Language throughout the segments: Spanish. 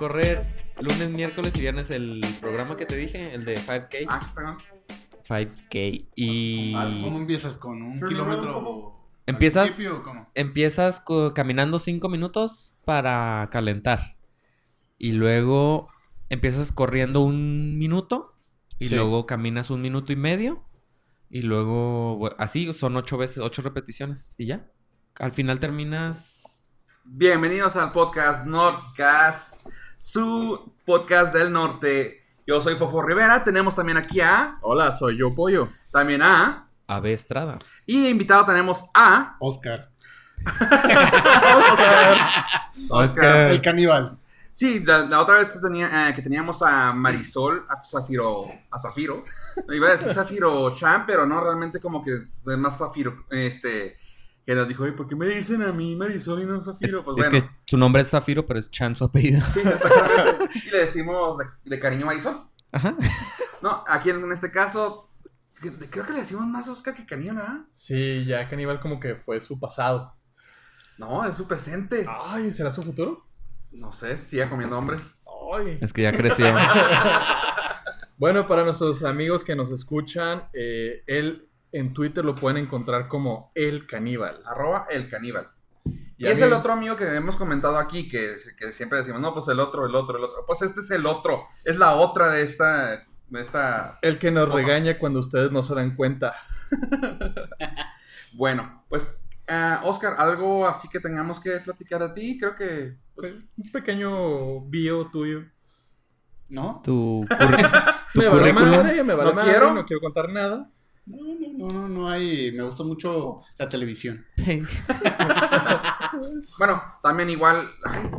correr lunes, miércoles y viernes el programa que te dije, el de 5K. Ah, perdón. 5K. Y Ah, ¿Cómo empiezas? ¿Con un kilómetro? Empiezas- principio o cómo? empiezas caminando 5 minutos para calentar. Y luego empiezas corriendo un minuto. Y Sí. luego caminas un minuto y medio. Y luego, así son ocho veces, ocho repeticiones. Y ya. Al final terminas. Bienvenidos al podcast Nordcast, su podcast del norte. Yo soy Fofo Rivera. Tenemos también aquí a. Hola, soy yo Pollo. También a. Ave Estrada. Y de invitado tenemos a. Oscar. Oscar. El caníbal. Sí, la, la otra vez que, tenía, eh, que teníamos a Marisol, a Zafiro, a Zafiro, me iba a decir Zafiro Chan, pero no, realmente como que es más Zafiro, este, que nos dijo, "Oye, ¿por qué me dicen a mí Marisol y no Es, Zafiro? Pues es bueno, que su nombre es Zafiro, pero es Chan su apellido. sí, exactamente, y le decimos de, de cariño Marisol. Ajá. No, aquí en, en este caso, creo que le decimos más Oscar que cariño, ¿verdad? Sí, ya Caníbal como que fue su pasado. No, es su presente. Ay, ¿será su futuro? No sé, siga comiendo hombres. Ay. Es que ya creció. Bueno, para nuestros amigos que nos escuchan, eh, él en Twitter lo pueden encontrar como El Caníbal. Arroba el caníbal. Y, es mí- el otro amigo que hemos comentado aquí, que, que siempre decimos, no, pues el otro, el otro, el otro. Pues este es el otro, es la otra de esta, de esta... El que nos regaña cuando ustedes no se dan cuenta. Bueno, pues, ah, Oscar, algo así que tengamos que platicar a ti, creo que... pues, Un pequeño bio tuyo. ¿No? Tu, me vale currículum. madre, me vale No madre, quiero. no quiero contar nada. No, no, no, no, no hay. Me gusta mucho la televisión. Bueno, también igual, ay,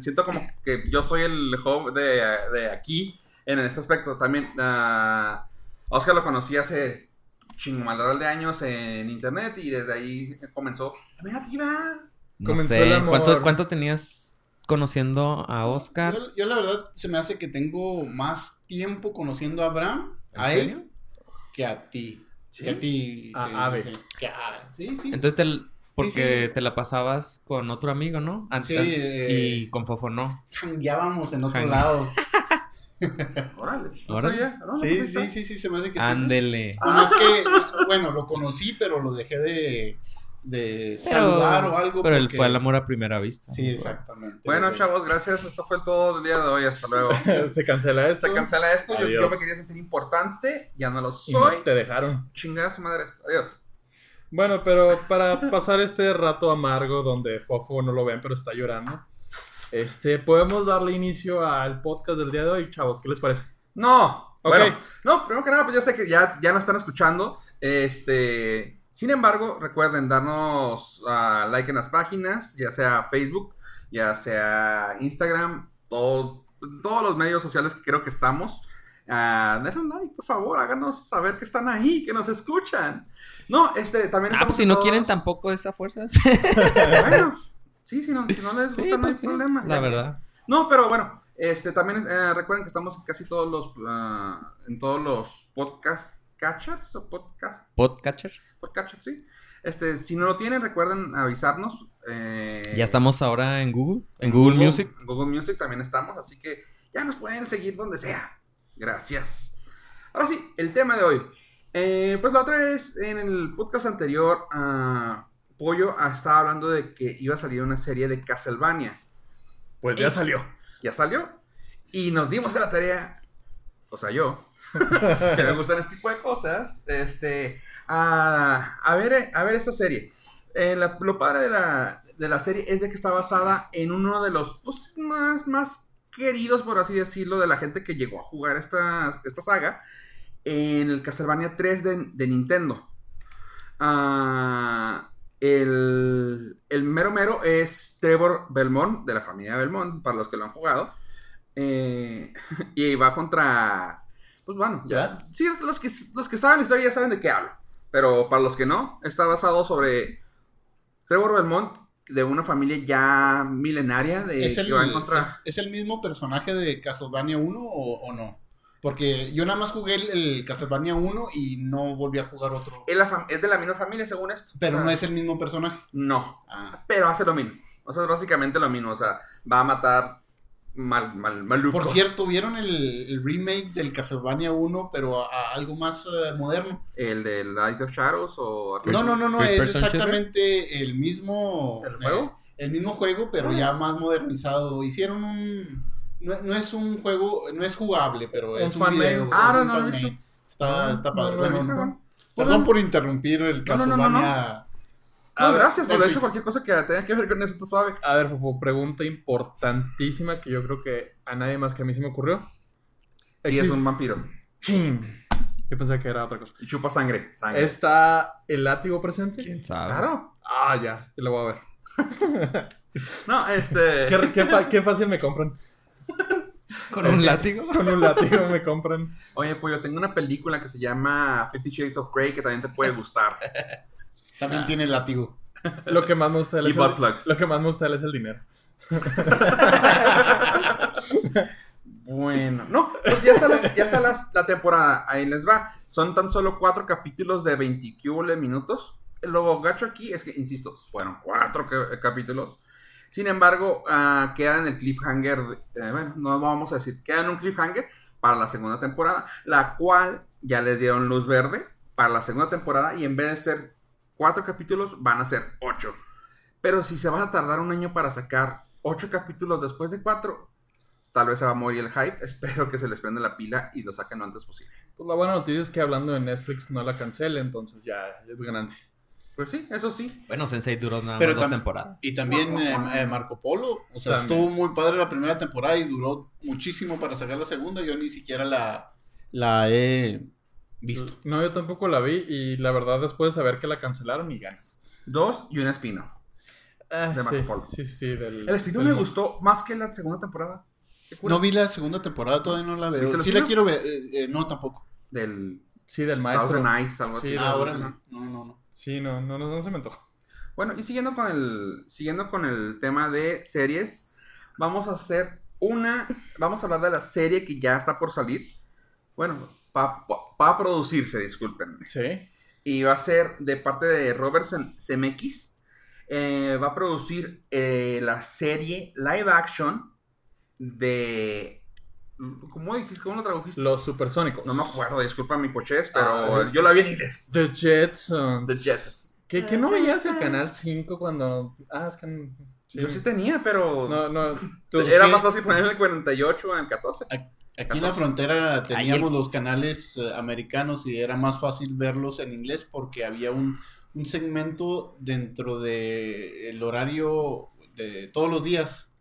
siento como que yo soy el joven de, de aquí en ese aspecto. También, ah, Oscar lo conocí hace chingomaldaral de años en internet y desde ahí comenzó. Mira, tía. No Comenzó sé, el amor. ¿Cuánto, cuánto tenías conociendo a Oscar? Yo, yo la verdad se me hace que tengo más tiempo conociendo a Abraham, ¿En a serio? él, que a ti. ¿Sí? A ti. A sí, Ave. sí, que a- sí, sí. Entonces, te, porque sí. te la pasabas con otro amigo, ¿no? Antes, Sí, eh, y con Fofo no. Jangueábamos en otro lado. Órale. No Órale. sabía. No, no, Sí, pues sí, sí, sí, se me hace que sí. Ándele. Nomás que, bueno, lo conocí, pero lo dejé de, de Pero- saludar o algo. Pero él fue el amor a primera vista. Sí, exactamente. Bueno, chavos, gracias. Esto fue todo del día de hoy. Hasta luego. se cancela esto. Se cancela esto. Yo, yo me quería sentir importante. Ya no lo Y no soy. te dejaron. Chingada su madre esto. Adiós. Bueno, pero para pasar este rato amargo donde Fofo no lo ven, pero está llorando, este, podemos darle inicio al podcast del día de hoy, chavos. ¿Qué les parece? No. Ok. Bueno, no, primero que nada, pues yo sé que ya, ya nos están escuchando. Este. Sin embargo, recuerden darnos ah, like en las páginas, ya sea Facebook, ya sea Instagram, todo- todos los medios sociales que creo que estamos. Denle un like, por favor, háganos saber que están ahí, que nos escuchan. No, este, también Ah, pues si no todos- quieren tampoco esas fuerzas. Bueno, sí, si no, si no les gusta, Sí, no hay pues sí, problema. La verdad. No, pero bueno, este también eh, recuerden que estamos en casi todos los ah, en todos los podcast catchers o podcast Podcatcher. podcatchers, sí. Este, si no lo tienen, recuerden avisarnos. eh, Ya estamos ahora en Google. En Google, Music. En Google Music también estamos, así que ya nos pueden seguir donde sea. Gracias. Ahora sí, el tema de hoy. Eh, pues la otra vez, en el podcast anterior, ah, Pollo ah, estaba hablando de que iba a salir una serie de Castlevania. Pues ya salió. ya salió. Y nos dimos a la tarea, o sea, yo, que me gustan este tipo de cosas, este, a, ver, a ver esta serie. Eh, lo padre de la, de la serie es de que está basada en uno de los pues, más, más queridos, por así decirlo, de la gente que llegó a jugar esta, esta saga, en el Castlevania 3 de, de Nintendo. Ah, el, el mero mero es Trevor Belmont, de la familia Belmont, para los que lo han jugado. Eh, y va contra. Pues bueno, ya. Sí, los que, los que saben la historia ya saben de qué hablo. Pero para los que no, está basado sobre Trevor Belmont, de una familia ya milenaria, de ¿Es el, que va en contra. es, es el mismo personaje de Castlevania 1 o, o no? Porque yo nada más jugué el, el Castlevania 1 y no volví a jugar otro. Es, la fam- es de la misma familia, según esto. Pero O sea, no es el mismo personaje. No, Ah, pero hace lo mismo. O sea, es básicamente lo mismo. O sea, va a matar mal, mal, malucos. Por cierto, ¿vieron el, el remake del Castlevania 1, pero a, a algo más eh, moderno? ¿El de Light of Shadows o... No, no, no, no, First es exactamente el mismo... ¿El juego? eh, el mismo juego, pero ya más modernizado. Hicieron un... No, no es un juego, no es jugable, pero Un es un fanmade. video. Ah, no, un no. Está, No, está no padre. Bueno. Perdón por interrumpir el No, no, no, no, no. Castlevania. No, ver, gracias, pues de hecho cualquier cosa que tenga que ver con eso está suave. A ver, Fofo, pregunta importantísima que yo creo que a nadie más que a mí se me ocurrió. Sí, es un vampiro. Chin. Yo pensé que era otra cosa. Y chupa sangre. sangre. ¿Está el látigo presente? ¿Quién sabe? Claro. Ah, ya, ya lo voy a ver. No, este... Qué, qué fácil me compran. ¿Con un látigo? Con un látigo me compran. Oye, pues yo tengo una película que se llama Fifty Shades of Grey que también te puede gustar. También tiene látigo. Lo que más me gusta de él Y es butt el, plugs. lo que más me gusta de él es el dinero. Bueno, no, pues ya está, la, ya está las- la temporada, ahí les va. Son tan solo cuatro capítulos de 20 cúbole minutos. Lo gacho aquí es que, insisto, fueron cuatro ca- capítulos. Sin embargo, ah, queda en el cliffhanger, de- eh, bueno, no vamos a decir, queda en un cliffhanger para la segunda temporada, la cual ya les dieron luz verde para la segunda temporada y en vez de ser cuatro capítulos van a ser ocho. Pero si se van a tardar un año para sacar ocho capítulos después de cuatro, tal vez se va a morir el hype. Espero que se les prenda la pila y lo saquen lo antes posible. Pues la buena noticia es que hablando de Netflix no la cancele, entonces ya, ya es ganancia. Pues sí, eso sí. Bueno, Sensei duró nada Pero más dos temporadas. Y también eh, eh, Marco Polo. O sea, También. estuvo muy padre la primera temporada y duró muchísimo para sacar la segunda. Yo ni siquiera la, la he visto. No, yo tampoco la vi y la verdad después de saber que la cancelaron y ganas. Dos y un espino. Ah, De Marco sí, Polo. sí, sí, sí, del- El espino del me gustó más que la segunda temporada. No vi la segunda temporada, todavía no la veo. ¿Viste el Sí la quiero ver. eh, eh, no, tampoco. Del Sí, del maestro. Eyes, algo Sí, así. Ah, órale. No, no, no. Sí, no, no, no, no se me antojó. Bueno, y siguiendo con el siguiendo con el tema de series, vamos a hacer una, vamos a hablar de la serie que ya está por salir. Bueno, va a producirse, disculpen. Sí. Y va a ser de parte de Robert Zemeckis. Eh, va a producir eh, la serie live action de... ¿Cómo dijiste? ¿Cómo lo tradujiste? Los supersónicos. No me acuerdo, disculpa mi pochez, pero Ah. yo la vi en inglés. The Jetsons. The Jets. ¿Qué, qué no veías el canal 5 cuando... Ah, es que... sí. Yo sí tenía, pero... No, no. Era más fácil poner el 48 en el 14. Aquí en la frontera teníamos los canales eh, americanos y era más fácil verlos en inglés porque había un, un segmento dentro de el horario de todos los días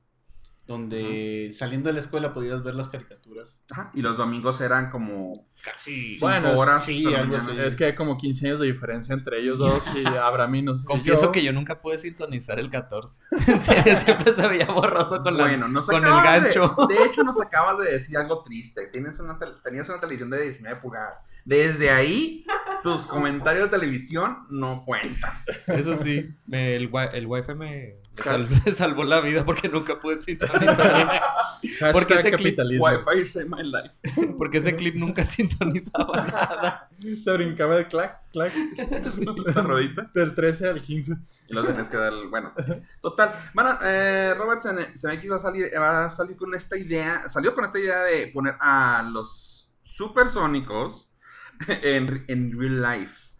donde saliendo de la escuela podías ver las caricaturas. Ajá, Y los domingos eran como Casi. Bueno, horas. sí, algo así. Es que hay como 15 años de diferencia entre ellos dos y Abraham y no sé. Confieso que yo nunca pude sintonizar el 14. En serio, siempre se veía borroso con, la, Bueno, nos con el acabas gancho. De, de hecho, nos acabas de decir algo triste. Tienes una tenías una televisión de 19 pulgadas. Desde ahí, tus comentarios de televisión no cuentan. Eso sí, me- el, wi- el wifi me me sal- me salvó la vida porque nunca pude sintonizar. Porque ese clip-. Wi-Fi save my life. Porque ese clip nunca sintonizaba nada. Se brincaba de clac, clac. La rodita. Del 13 al 15. Y lo tenés que dar. Bueno, total. Bueno, eh, Robert Zeme- Zemeckis va a salir, va a salir con esta idea. Salió con esta idea de poner a los supersónicos en, en real life.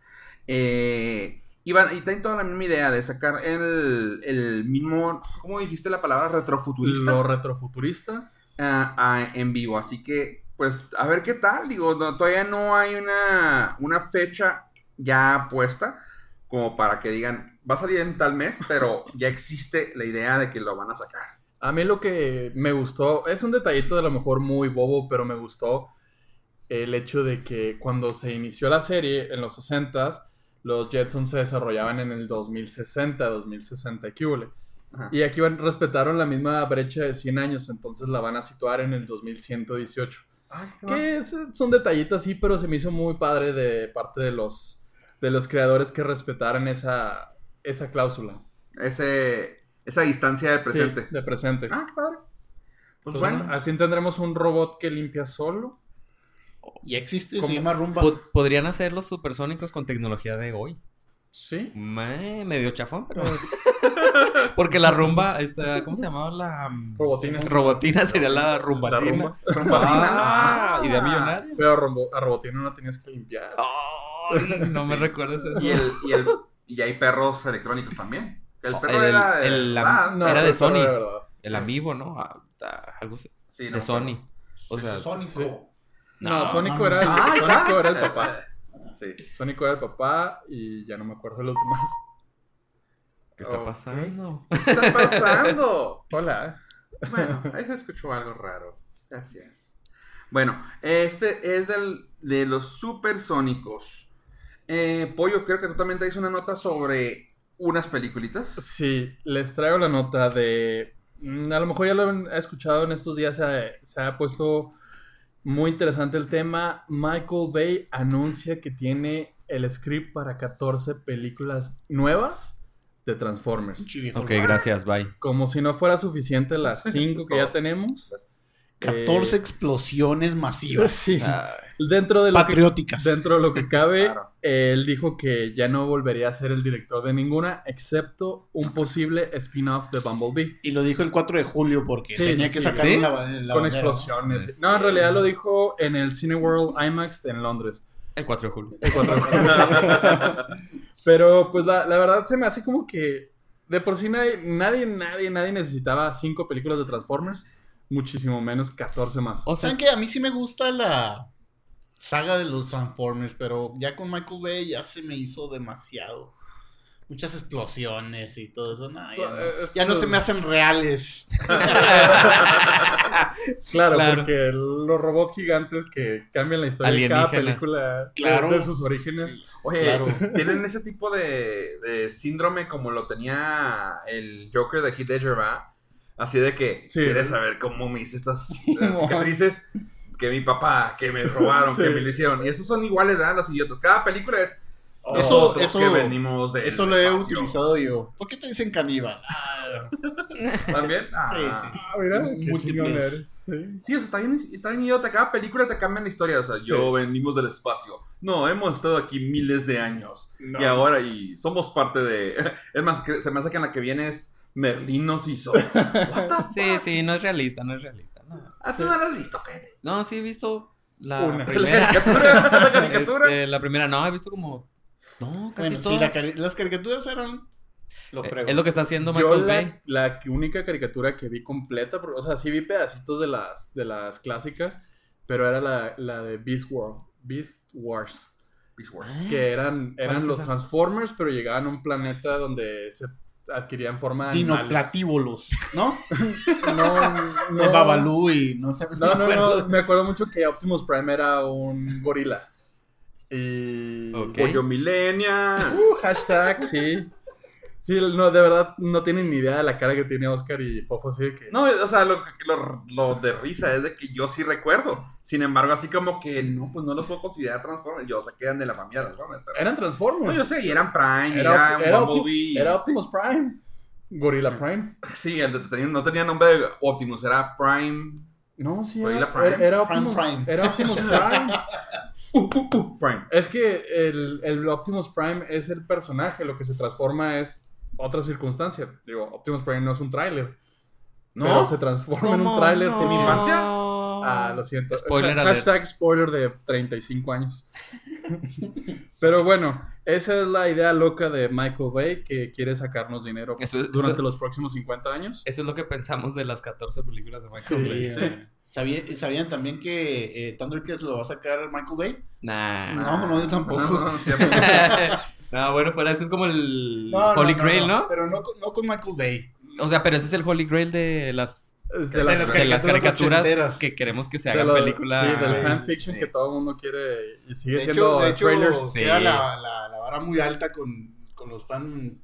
Eh, y, van, y tienen toda la misma idea de sacar el, el mismo. ¿Cómo dijiste la palabra? Retrofuturista. Lo retrofuturista. ah, ah, en vivo. Así que, pues, a ver qué tal. Digo, no- todavía no hay una, una fecha ya puesta como para que digan, va a salir en tal mes, pero ya existe la idea de que lo van a sacar. A mí lo que me gustó, es un detallito de lo mejor muy bobo, pero me gustó el hecho de que cuando se inició la serie en los 60s, los Jetsons se desarrollaban en el 2060, 2060 y aquí van, respetaron la misma brecha de 100 años, entonces la van a situar en el 2118. Que es, es un detallito así, pero se me hizo muy padre de parte de los, de los creadores que respetaran esa, esa cláusula. Ese, esa distancia del presente. Sí, de presente. Ah, qué padre. Pues Entonces, bueno, al fin tendremos un robot que limpia solo. Y existe, se llama Rumba. Po- Podrían hacer los supersónicos con tecnología de hoy. Sí. medio chafón, pero. Porque la rumba, esta, ¿cómo se llamaba la. Robotina. Robotina sería la rumbatina. La rumba. Ah, idea millonaria. Pero a, rombo- a Robotina no tenías que limpiar. No me recuerdas eso. Y, el, y, el, y hay perros electrónicos también. El perro El- era de el- la- Era de Sony. El amigo, ¿no? Ah, ah, Algo. Sí, no de me. Sony. O sea, Sónico. sí. No, No, Sónico era el, Ah. Sónico era el papá. Sí. Sónico era el papá y ya no me acuerdo de los demás. ¿qué está pasando? ¿Qué está pasando? Hola. Bueno, ahí se escuchó algo raro. Gracias. Bueno, este es del, de los supersónicos. Eh, Pollo, creo que tú también te hice una nota sobre unas peliculitas. Sí, les traigo la nota de... mm, A lo mejor ya lo han escuchado en estos días, se ha, se ha puesto muy interesante el tema. Michael Bay anuncia que tiene el script para 14 películas nuevas de Transformers. Ok, gracias, bye. Como si no fuera suficiente las 5 Es que ya tenemos. 14 Eh, explosiones masivas. Sí. Ah, Dentro de lo que Patrióticas. Dentro de lo que cabe, Claro. él dijo que ya no volvería a ser el director de ninguna, excepto un posible spin-off de Bumblebee. Y lo dijo el 4 de julio porque Sí, tenía sí, que sacar ¿Sí? la, la con bandera. explosiones. Es- No, en realidad lo dijo en el Cineworld IMAX en Londres. el 4 de julio. El 4 de julio. Pero pues la, la verdad se me hace como que de por sí nadie, nadie, nadie, nadie necesitaba cinco películas de Transformers, muchísimo menos 14 más. O sea, ¿Saben que A mí sí me gusta la saga de los Transformers, pero ya con Michael Bay ya se me hizo demasiado. Muchas explosiones y todo eso. no, ya, no. Eso- Ya no se me hacen reales. Claro, Claro. porque los robots gigantes que cambian la historia de cada película de- Claro. de sus orígenes. Oye, Claro. tienen ese tipo de, de síndrome como lo tenía el Joker de Heath Ledger, ¿va? Así de que Sí. quieres saber cómo me hice estas Sí, cicatrices que mi papá, que me robaron, Sí. que me lo hicieron. Y esos son iguales, ¿verdad? Los idiotas. Cada película es Eso- nosotros eso- que venimos de Eso lo he utilizado yo. ¿Por qué te dicen caníbal? Ah, ¿También? Ah. Sí, sí. Ah, mira, Múltiples. Sí. Sí, o sea, está bien, está bien idiota. Cada película te cambian la historia. O sea, yo venimos del espacio. No, hemos estado aquí miles de años. No. Y ahora, y somos parte de. Es más, se me hace que en la que viene es Merlín nos hizo. What the fuck? sí, sí, no es realista, no es realista. No, Ah, tú Sí. no la has visto, cállate. No, sí he visto la Una. La primera. caricatura. La caricatura. Este, la primera, no, he visto como. No, casi Bueno, sí, todas. la cari- las caricaturas eran lo Eh. Es lo que está haciendo Yo Michael Bay. la, única caricatura que vi completa, o sea, sí vi pedacitos de las, de las clásicas, pero era la, la de Beast World, Beast Wars, Beast Wars. que eran, ¿Cuál eran los esa? Transformers, pero llegaban a un planeta donde se adquirían forma de animales. Dinoplatívolos, ¿no? No, no, Babalú y no sé. No, no, acuerdo. no, me acuerdo mucho que Optimus Prime era un gorila. Y... Ok. Pollo Millennial. Uh, hashtag, sí. Sí, no, de verdad no tienen ni idea de la cara que tiene Oscar y Fofo, así de que... No, o sea, lo, lo, lo de risa es de que yo sí recuerdo. Sin embargo, así como que no, pues no lo puedo considerar Transformers. Yo sé que eran de la familia de Transformers. Pero... Eran No, Transformers. yo sé, y eran Prime, Era, eran era, Bumblebee. era. Optimus Prime. Gorilla Prime. Sí, el de- tenía- no tenía nombre de Optimus, era Prime. No, sí, Gorilla era, Prime. era, era Prime, Optimus Prime. Era Optimus Prime. Uh, uh, uh, Prime. es que el, el Optimus Prime es el personaje, lo que se transforma es otra circunstancia. Digo, Optimus Prime no es un tráiler. ¿No? Pero se transforma en un ¿Cómo tráiler. no? ¿En mi infancia? Ah, lo siento. Spoiler Ha- alert. Hashtag spoiler de 35 años. Pero bueno, esa es la idea loca de Michael Bay que quiere sacarnos dinero Eso es- durante eso- los próximos 50 años. Eso es lo que pensamos de las 14 películas de Michael Sí. Bay. Sí. ¿Sabía- ¿Sabían también que eh, Thundercats lo va a sacar Michael Bay? Nah. No, no, yo tampoco. No, no, no, no, bueno, fuera, ese es como el No, no, Holy no, Grail, ¿no? Pero no, con- no con Michael Bay. O sea, pero ese es el Holy Grail de las, De las de las caricaturas ochenteras. que queremos que se de hagan lo- películas. Sí, del Sí, fanfiction sí. que todo el mundo quiere y sigue De siendo hecho, de hecho trailers. Sí. queda la, la, la vara muy alta con, con los fan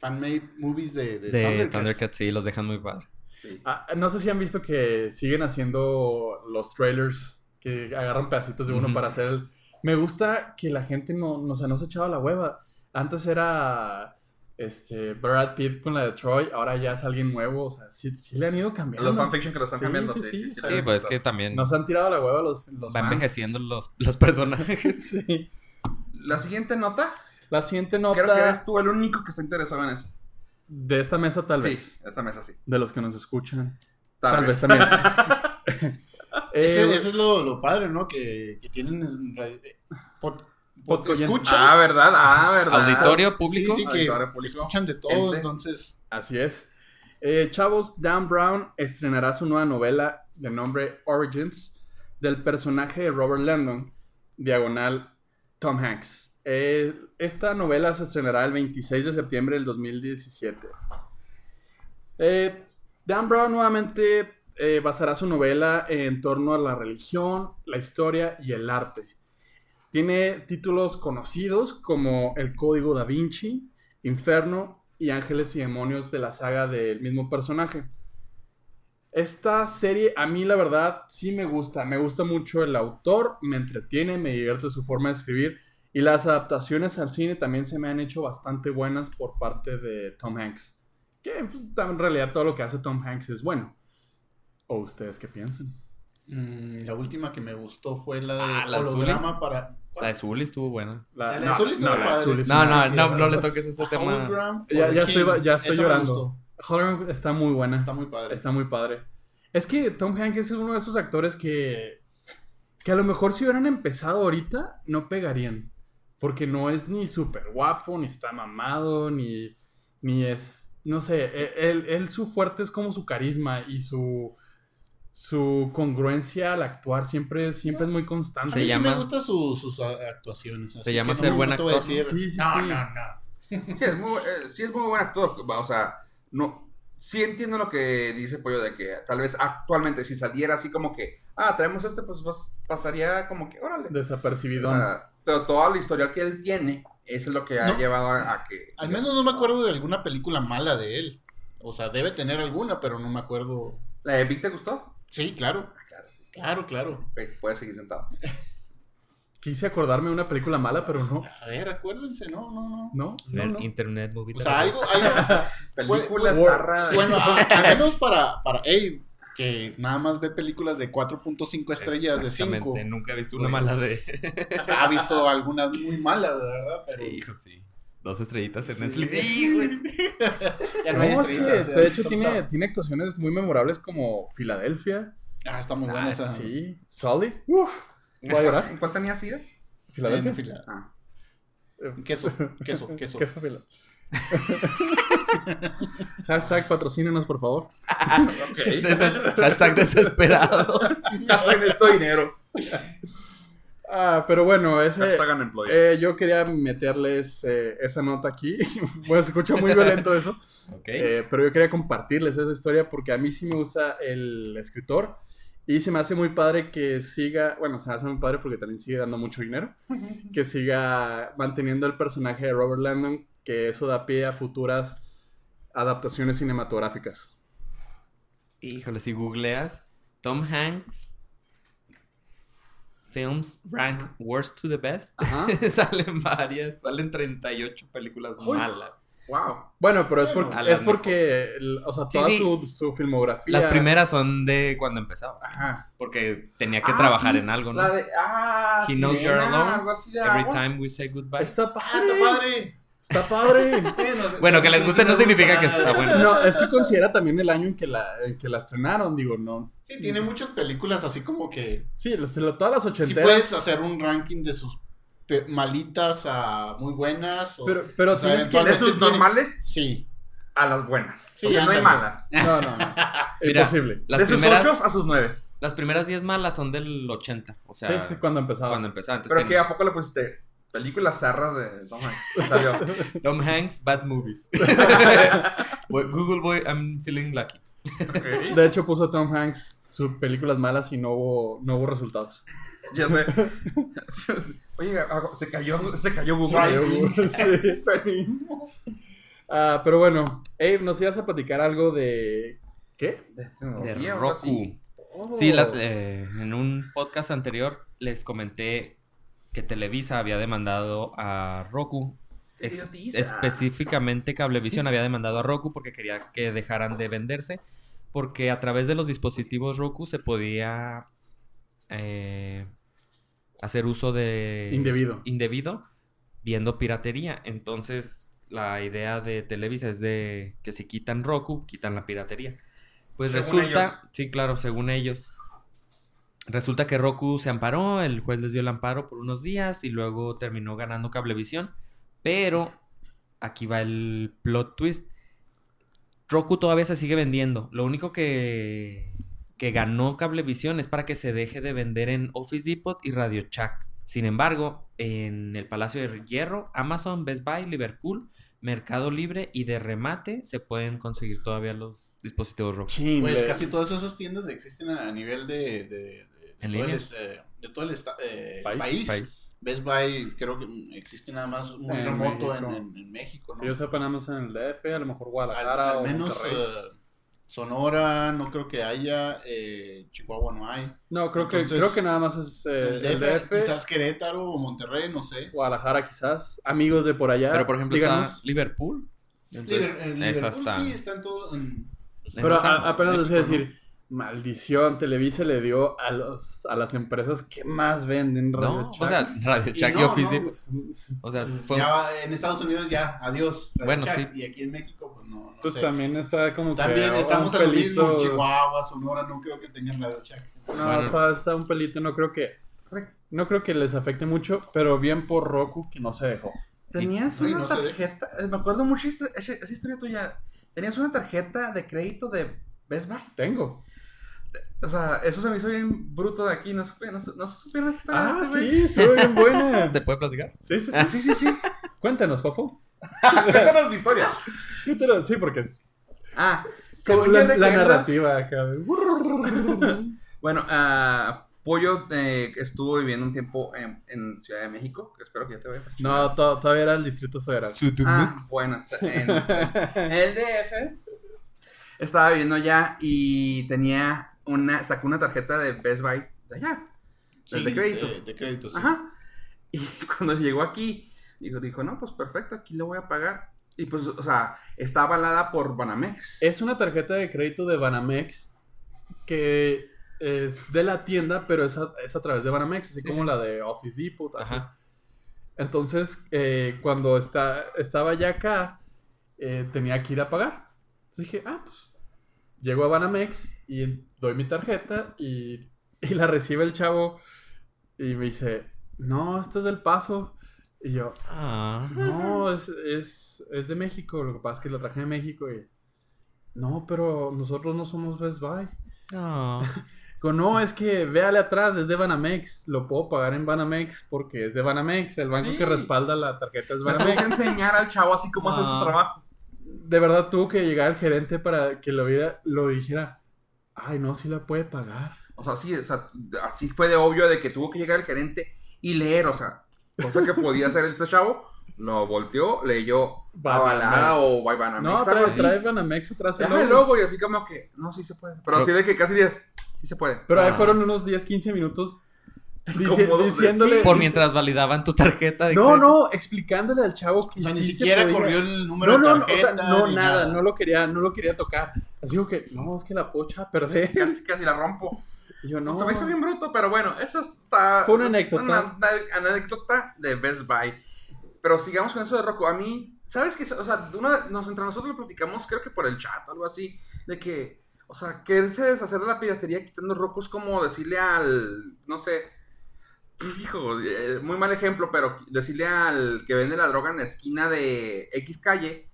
fan-made movies de, de, De Thundercats. Thundercats, sí, los dejan muy padre. Sí. Ah, no sé si han visto que siguen haciendo los trailers que agarran pedacitos de uno para hacer el... Me gusta que la gente no, no, o sea, no se echaba la hueva. Antes era este Brad Pitt con la de Troy, ahora ya es alguien nuevo, o sea, sí, sí le han ido cambiando. Los fanfiction que lo están Sí, cambiando, sí, sí, sí, sí. sí, sí. Sí, pues es que también Nos han tirado la hueva los, los va fans. envejeciendo los, los personajes. Sí. La siguiente nota. La siguiente nota. Creo que eres tú el único que está interesado en eso. De esta mesa, tal sí, vez. esta mesa sí. De los que nos escuchan. Tal, Tal, vez. vez. también. Ese, Eh, ese es lo, lo padre, ¿no? Que, que tienen eh, pod- pod- escuchas. Ah, verdad, ah, verdad. Auditorio Sí, público. sí, que Auditorio público. escuchan de todo, Gente. entonces... Así es. Eh, chavos, Dan Brown estrenará su nueva novela de nombre Origins del personaje de Robert Landon, diagonal Tom Hanks. Eh, esta novela se estrenará el 26 de septiembre del 2017. Eh, Dan Brown nuevamente eh, basará su novela en torno a la religión, la historia y el arte. Tiene títulos conocidos como El Código da Vinci, Inferno y Ángeles y Demonios de la saga del mismo personaje. Esta serie a mí la verdad sí me gusta, me gusta mucho el autor, me entretiene, me divierte su forma de escribir y las adaptaciones al cine también se me han hecho bastante buenas por parte de Tom Hanks. Que pues, en realidad todo lo que hace Tom Hanks es bueno. ¿O ustedes qué piensan? mm, la última que me gustó fue la de Ah, la de holograma para... La de Zully estuvo buena. La de Zully estuvo la de padre. Zully No, no, no, sí, no sí. le toques ese A tema. Ya, ya estoy, ya estoy llorando. Hologram está muy buena. Está muy padre. Está muy padre. Es que Tom Hanks es uno de esos actores que, que a lo mejor si hubieran empezado ahorita, no pegarían. Porque no es ni súper guapo, ni está mamado, ni, ni es, no sé, e- él, él su fuerte es como su carisma y su, su congruencia al actuar siempre, siempre es muy A constante. Se mí sí llama- me gustan su- sus a- actuaciones. así llama ser no- buen a actor, ¿no? decir, Sí, sí, no, sí. no, no. Sí, es muy, eh, sí es muy buen actor. O sea, no. Sí entiendo lo que dice Pollo de que tal vez actualmente si saliera así como que, ah, traemos este, pues vas- pasaría como que, órale. Desapercibido. Pero toda la historia que él tiene es lo que ha No. llevado a, a que... Al menos no me acuerdo de alguna película mala de él. O sea, debe tener alguna, pero no me acuerdo. ¿La de Vic te gustó? Sí, claro. Ah, claro, sí. Claro, claro. Ok, puedes seguir sentado. Quise acordarme de una película mala, pero no. A ver, acuérdense, no, no, no. No, no, no. Internet Movie. O sea, algo, algo Película Bueno, zarra. bueno, al menos para, para Abe, que nada más ve películas de 4.5 estrellas de 5. Exactamente, Nunca he visto una Pues, mala de. Ha visto algunas muy malas, de verdad, pero Hijo, sí. Dos estrellitas en Sí. Netflix. Sí, güey. ya No, hay es que de hecho tiene, tiene actuaciones muy memorables como Filadelfia. Ah, está muy buena Ah, esa. Sí. Sully. Uf. Voy a llorar. ¿En cuál tenías ida? Filadelfia. Fila- Ah. Queso, queso, queso. Queso fila. Hashtag patrocínenos, por favor. Ok. Deses- Hashtag desesperado. Hashtag necesito dinero. Ah, pero bueno, ese, eh, yo quería meterles eh, esa nota aquí. bueno, se escucha muy violento eso. Ok. Eh, pero yo quería compartirles esa historia porque a mí sí me gusta el escritor y se me hace muy padre que siga, bueno, se me hace muy padre porque también sigue dando mucho dinero, que siga manteniendo el personaje de Robert Landon, que eso da pie a futuras adaptaciones cinematográficas. Híjole, si googleas Tom Hanks Films Rank Worst to the Best, Ajá. salen varias, salen 38 películas Uy. malas. Wow. Bueno, pero es, Bueno, por- a las es porque, o sea, toda sí. Su, su filmografía... Las primeras son de cuando empezaba, Ajá. porque tenía que Ah, trabajar sí. en algo, ¿no? La de. Ah, He knows you're alone, algo así de Every agua. time we say goodbye. Está Ah, padre. está padre. Está padre. Bueno, que les guste no significa que está bueno. No, es que considera también el año en que la, en que la estrenaron, digo, no. Sí, tiene muchas películas así como que... Sí, todas las Si ochenteras. puedes hacer un ranking de sus malitas a muy buenas. o- pero pero o sea, tienes que... De sus tiene- normales Sí. a las buenas. Sí, porque no hay malas. No, no, no. Mira, Imposible. Las de sus ocho a sus nueve. las primeras 10 malas son del 80, o sea, sí, sí, cuando empezaba. cuando empezaba. Pero que a poco le pusiste películas zarras de Tom Hanks. Salió. Tom Hanks, Bad Movies. Google Boy, I'm feeling lucky. De hecho, puso Tom Hanks sus películas malas y no hubo, no hubo resultados. Ya sé. Oye, ah, se cayó, se cayó Google. Sí, trending. Ah, pero bueno, Abe, ¿nos ibas a platicar algo de... ¿Qué? De, De. Roku. Sí, la- eh, en un podcast anterior les comenté que Televisa había demandado a Roku. Específicamente Cablevisión había demandado a Roku porque quería que dejaran de venderse. Porque a través de los dispositivos Roku se podía eh, hacer uso de Indebido. indebido viendo piratería. Entonces, la idea de Televisa es de que si quitan Roku, quitan la piratería. Pues resulta, sí, claro, según ellos. Resulta que Roku se amparó, el juez les dio el amparo por unos días y luego terminó ganando Cablevisión. Pero aquí va el plot twist. Roku todavía se sigue vendiendo. Lo único que, que ganó Cablevisión es para que se deje de vender en Office Depot y Radio Shack. Sin embargo, en el Palacio de Hierro, Amazon, Best Buy, Liverpool, Mercado Libre y de remate se pueden conseguir todavía los dispositivos Roku. pues casi todas esas tiendas existen a nivel de, de, de, todo, el, eh, país. Best Buy creo que existe nada más muy remoto En, México, ¿no? Yo sepa nada más en el DF, a lo mejor Guadalajara al, menos uh, Sonora no creo que haya, eh, Chihuahua no hay. No, creo que creo que nada más es eh, el, DF, Quizás Querétaro o Monterrey, no sé. Guadalajara quizás, amigos de por allá. Pero por ejemplo está Liverpool. Liverpool sí, están todos... Pero apenas decir Maldición, Televisa le dio a los a las empresas que más venden Radio no, O sea, Radio Shack y, Office O sea, fue... ya en Estados Unidos ya, adiós. bueno, sí. Y aquí en México, pues no. pues también está como también que. estamos en pelito... Chihuahua, Sonora, no creo que tengan Radio Shack. No, está, está un pelito, no creo que. No creo que les afecte mucho, pero bien por Roku que no se dejó. Tenías una tarjeta, me acuerdo mucho esa, esa historia tuya. Tenías una tarjeta de crédito de Best Buy. Tengo. O sea, eso se me hizo bien bruto de aquí. No supe, no, no supieron esta Ah, este sí, estuvo bien buena. ¿Se puede platicar? Sí, sí, sí. sí, sí, sí. Cuéntanos, Fofo. Cuéntanos mi historia. Cuéntanos, sí, porque es. Ah, la, la, narrativa acá. bueno, uh, Pollo eh, estuvo viviendo un tiempo en, en, Ciudad de México, espero que ya te vaya. No, to todavía era el Distrito Federal. Ah, bueno, en, en el DF estaba viviendo allá y tenía una, sacó una tarjeta de Best Buy de allá, de crédito. De, crédito, sí. Ajá. Y cuando llegó aquí, dijo, dijo, no, pues perfecto, aquí le voy a pagar. Y pues, o sea, está avalada por Banamex. Es una tarjeta de crédito de Banamex que es de la tienda, pero es a, es a través de Banamex, así como la de Office Depot, así. Entonces, eh, cuando está, estaba ya acá, eh, tenía que ir a pagar. Entonces dije, ah, pues, llego a Banamex y doy mi tarjeta y, la recibe el chavo y me dice, no, esto es del paso. Y yo, ah. no, es, es, de México, lo que pasa es que la traje de México y, no, pero nosotros no somos Best Buy. Ah. no, es que véale atrás, es de Banamex, lo puedo pagar en Banamex porque es de Banamex, el banco que respalda la tarjeta es Banamex. Tengo que enseñar al chavo así como hace su ah. trabajo. De verdad tuvo que llegar el gerente para que lo viera, lo dijera, ay, no, sí la puede pagar. O sea, sí, o sea, así fue de obvio de que tuvo que llegar el gerente y leer, o sea, cosa que podía hacer ese chavo, lo volteó, leyó avalada o Banamex. No, trae, trae Banamex atrás el logo. el logo y así como que, no, sí se puede. Pero, así de que casi 10, sí se puede. Pero ahí ah. fueron unos 10, 15 minutos diciéndole. Por mientras validaban tu tarjeta. De no, no, explicándole al chavo que. O sea, ni siquiera corrió el número no, de tarjeta. No, no, no, nada, no lo quería, no lo quería tocar. Así digo que, no, es que la pocha perder. Casi, casi la rompo. yo no. Se me hizo bien bruto, pero bueno, eso está. Fue una anécdota. Una, anécdota de Best Buy. Pero sigamos con eso de Roku. A mí, ¿sabes qué? O sea, una, nos, entre nosotros lo platicamos, creo que por el chat, algo así, de que, o sea, quererse deshacer de la piratería quitando Roku es como decirle al, no sé, hijo, eh, muy mal ejemplo, pero decirle al que vende la droga en la esquina de X calle,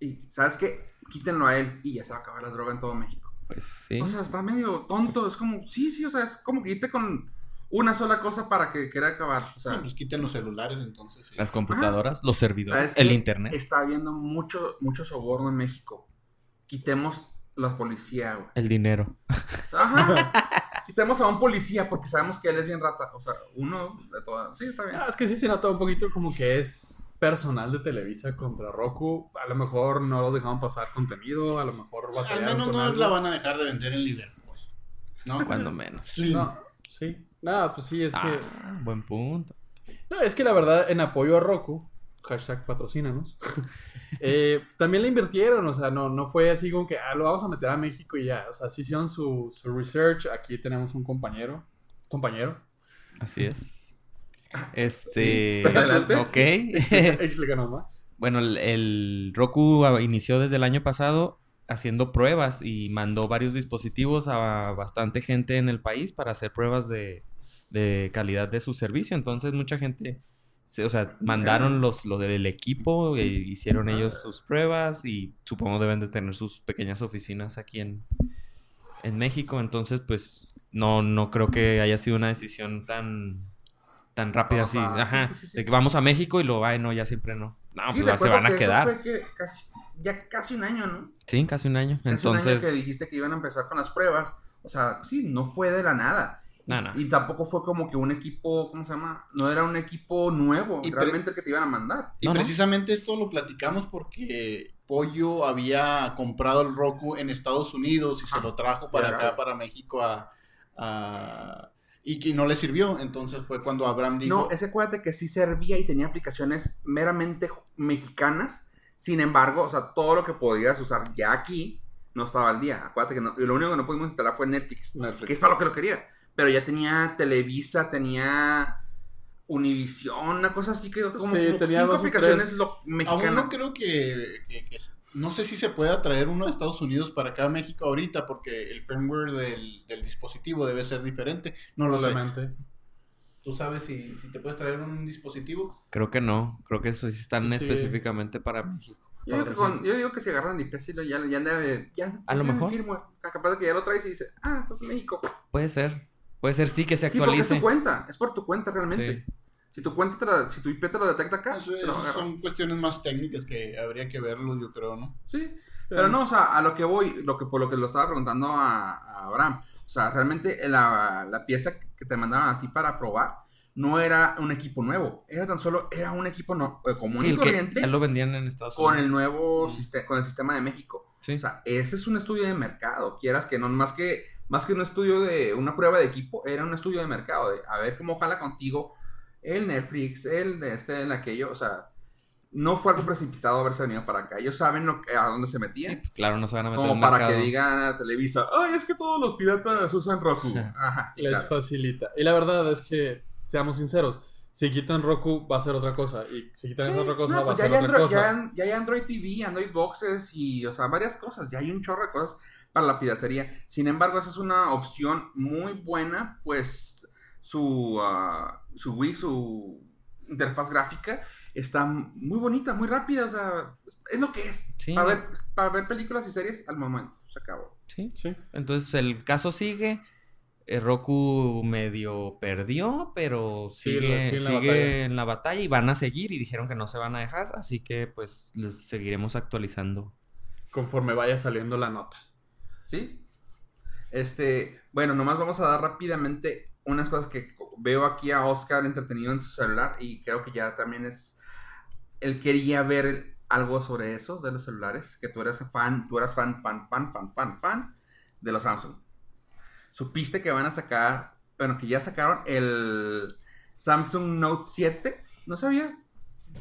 y ¿sabes qué? Quítenlo a él y ya se va a acabar la droga en todo México. Pues sí. O sea, está medio tonto, es como, sí, sí, o sea, es como que quite con una sola cosa para que quiera acabar. O sea, pues quiten los celulares entonces. Las computadoras, los servidores, el internet. Está habiendo mucho, mucho soborno en México. Quitemos la policía, güey. El dinero. Ajá. quitemos a un policía porque sabemos que él es bien rata. O sea, uno de todas. Sí, está bien. Ah, es que sí se nota un poquito como que es personal de Televisa contra Roku. A lo mejor no los dejaban pasar contenido, a lo mejor Al menos no la van a dejar de vender en Liverpool. ¿No? Cuando menos. Sí. No, sí. Nada, pues sí, es que. Ah, buen punto. No, es que la verdad, en apoyo a Roku, hashtag patrocínanos, eh, también le invirtieron, o sea, no, no fue así como que, ah, lo vamos a meter a México y ya, o sea, sí hicieron su, su research, aquí tenemos un compañero, compañero. Así es. Este. Adelante. Ok. Explícanos más. Bueno, el, el Roku inició desde el año pasado haciendo pruebas y mandó varios dispositivos a bastante gente en el país para hacer pruebas de, de calidad de su servicio. Entonces, mucha gente, o sea, mandaron los, lo del equipo, e hicieron ellos sus pruebas y supongo deben de tener sus pequeñas oficinas aquí en, en México. Entonces, pues, no, no creo que haya sido una decisión tan, tan rápida así. Ajá, sí, Ajá. sí, sí, sí. De que vamos a México y lo, ay, no, ya siempre no. No, pues se van a que eso quedar. fue que casi, ya casi un año, ¿no? Sí, casi un año. Casi Entonces, un año que dijiste que iban a empezar con las pruebas. O sea, sí, no fue de la nada. No, no. Y tampoco fue como que un equipo, ¿cómo se llama? No era un equipo nuevo, Y realmente el que te iban a mandar. Y No, no. precisamente esto lo platicamos porque Pollo había comprado el Roku en Estados Unidos y se Ah, lo trajo sí, para acá, para México, a, a- y que no le sirvió. Entonces fue cuando Abraham dijo, No, ese acuérdate que sí servía y tenía aplicaciones meramente mexicanas. Sin embargo, o sea, todo lo que podías usar ya aquí no estaba al día. Acuérdate que no- lo único que no pudimos instalar fue Netflix. Netflix. Que es para lo que lo quería. Pero ya tenía Televisa, tenía Univision, una cosa así que como, Sí, como tenía cinco aplicaciones tres. lo- aún mexicanas. no creo que, que- que- no sé si se pueda traer uno de Estados Unidos para acá a México ahorita porque el firmware del, del dispositivo debe ser diferente. No lo sé. Probablemente. ¿Tú sabes si, si te puedes traer un dispositivo? Creo que no. Creo que eso sí están Sí, sí. específicamente para México. Yo digo, que con- yo digo que si agarran el IP, sí lo- ya, ya, anda de- ya, A lo ya mejor. firmware. Capaz de que ya lo traes y dice, ah, estás en México. Puede ser. Puede ser sí que se Sí, porque es actualice. tu cuenta, es por tu cuenta realmente. Sí. Si tu cuenta, te la- si tu IP te lo detecta acá, Eso- te lo son cuestiones más técnicas que habría que verlo, yo creo, ¿no? Sí, pero no, o sea, a lo que voy, lo que, por lo que lo estaba preguntando a, a Abraham, o sea, realmente la, la pieza que te mandaban a ti para probar no era un equipo nuevo, era tan solo, era un equipo no, eh, común Sí, y corriente ya lo vendían en Estados con el Unidos. nuevo sistema, con el sistema de México. Sí. O sea, ese es un estudio de mercado, quieras que no, más que, más que un estudio de una prueba de equipo, era un estudio de mercado, de a ver cómo jala contigo el Netflix, el de este, el aquello, o sea, no fue algo precipitado haberse venido para acá. Ellos saben lo que- a dónde se metían. Sí, claro, no se van a meter como en para mercado. que digan a Televisa, ay, es que todos los piratas usan Roku. Ajá, sí, Les claro. facilita. Y la verdad es que, seamos sinceros, si quitan Roku va a ser otra cosa. Y si quitan esa otra cosa No, va a pues ya ser hay, otra Android, cosa. ya, ya hay Android TV, Android Boxes y, o sea, varias cosas. Ya hay un chorro de cosas para la piratería. Sin embargo, esa es una opción muy buena, pues su, ah, su Wii, su interfaz gráfica está muy bonita, muy rápida, o sea, es lo que es. Sí. Para, ver, para ver películas y series al momento, se acabó. Sí. Sí. Entonces el caso sigue. Eh, Roku medio perdió, pero Sí, sigue, sigue en la sigue batalla. en la batalla y van a seguir y dijeron que no se van a dejar, así que pues les seguiremos actualizando. Conforme vaya saliendo la nota. ¿Sí? Este, bueno, nomás vamos a dar rápidamente unas cosas que veo aquí a Oscar entretenido en su celular y creo que ya también es, él quería ver algo sobre eso de los celulares, que tú eras fan, tú eras fan, fan, fan, fan, fan, fan de los Samsung. Supiste que van a sacar, bueno, que ya sacaron el Samsung Note 7, ¿no sabías?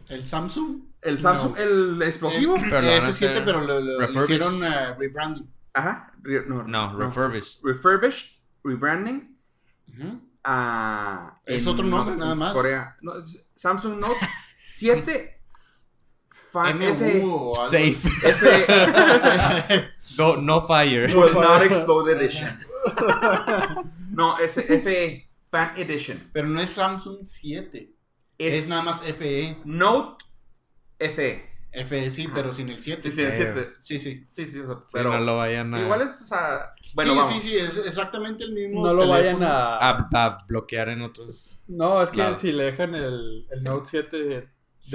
¿El Samsung? El Samsung, el explosivo. Eh, Pero ese 7, hacer pero lo, hicieron eh, rebranding. Ajá, re- no, No, refurbished. refurbished, rebranding. Ujú. a- Es otro nombre, nada más. Corea. No, Samsung Note 7 fa- MU F, o algo Safe. F No, no fire. will not explode edition. No, es FE Fan Edition. Pero no es Samsung 7. Es, Es, nada más FE. Note FE. FE sí, pero sin el 7. Sí, sí, el Eh, 7. Sí, sí. Sí, sí, o sea, Sí, pero no lo vayan a, igual es, o sea, bueno, sí, vamos. sí, sí, es exactamente el mismo. No lo vayan a... a- a bloquear en otros. No, es que si le dejan el, el Note 7 de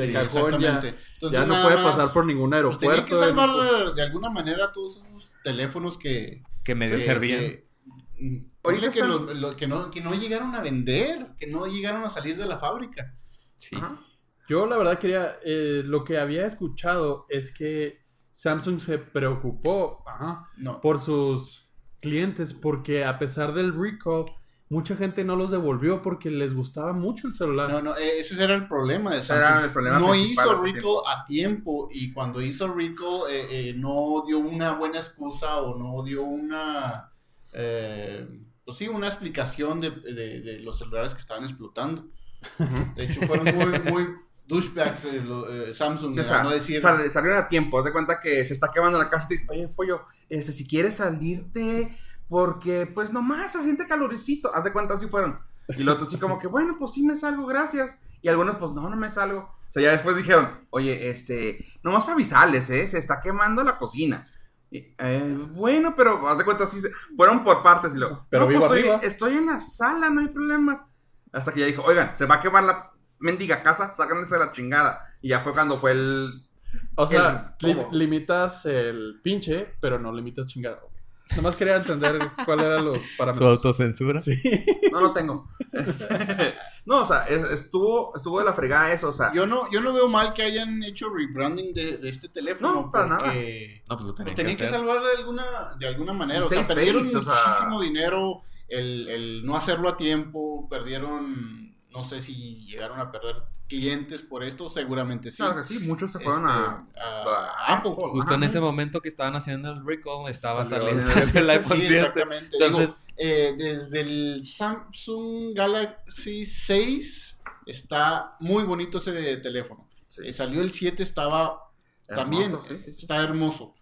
Sí, cajón ya, exactamente. Entonces, ya no puede más, pasar por ningún pues, aeropuerto. tenía que salvar de alguna manera todos esos teléfonos que. Que medio que- servían. que- mm, ponle que, están- lo- lo- que, no, que no llegaron a vender, que no llegaron a salir de la fábrica. Sí. Ajá. Yo la verdad quería, eh, lo que había escuchado es que Samsung se preocupó ajá, No. por sus clientes porque a pesar del recall, mucha gente no los devolvió porque les gustaba mucho el celular. No, no, eh, ese era el problema de era Samsung. el problema no hizo recall tiempo. a tiempo y cuando hizo recall eh, eh, no dio una buena excusa o no dio una, eh, pues sí, una explicación de, de- de los celulares que estaban explotando. De hecho, fueron muy, muy douchebags eh, eh, Samsung, o sea, no decir... salieron a tiempo, haz de cuenta que se está quemando la casa y te dice, oye, pollo, este, si quieres salirte, porque pues nomás se siente caloricito, haz de cuenta así fueron. Y los otros sí como que, bueno, pues sí me salgo, gracias. Y algunos, pues no, no me salgo. O sea, ya después dijeron, oye, este, nomás para avisarles, ¿eh? Se está quemando la cocina. Eh, bueno, pero haz de cuenta, sí, fueron por partes y luego. Pero no, pues, estoy, estoy, en la sala, no hay problema. Hasta que ya dijo, oigan, se va a quemar la mendiga casa, sáquense la chingada. Y ya fue cuando fue el. O sea, limitas el pinche, pero no limitas chingada. Nomás quería entender cuáles eran los parámetros. ¿Su autocensura? Sí. No, no tengo. Este, no, o sea, estuvo, estuvo de la fregada eso, o sea. Yo no, yo no veo mal que hayan hecho rebranding de, de este teléfono. No, para nada. No, pues lo tenían, que, salvar de alguna, de alguna manera. O sea, perdieron muchísimo dinero el, el no hacerlo a tiempo, perdieron, no sé si llegaron a perder clientes por esto, seguramente sí. Claro que sí, muchos se fueron a, este, Apple. Justo en ese momento que estaban haciendo el recall, estaba saliendo el iPhone sí, Exactamente. Entonces, eh, desde el Samsung Galaxy 6 está muy bonito ese teléfono. Eh, salió el 7, estaba también, está hermoso.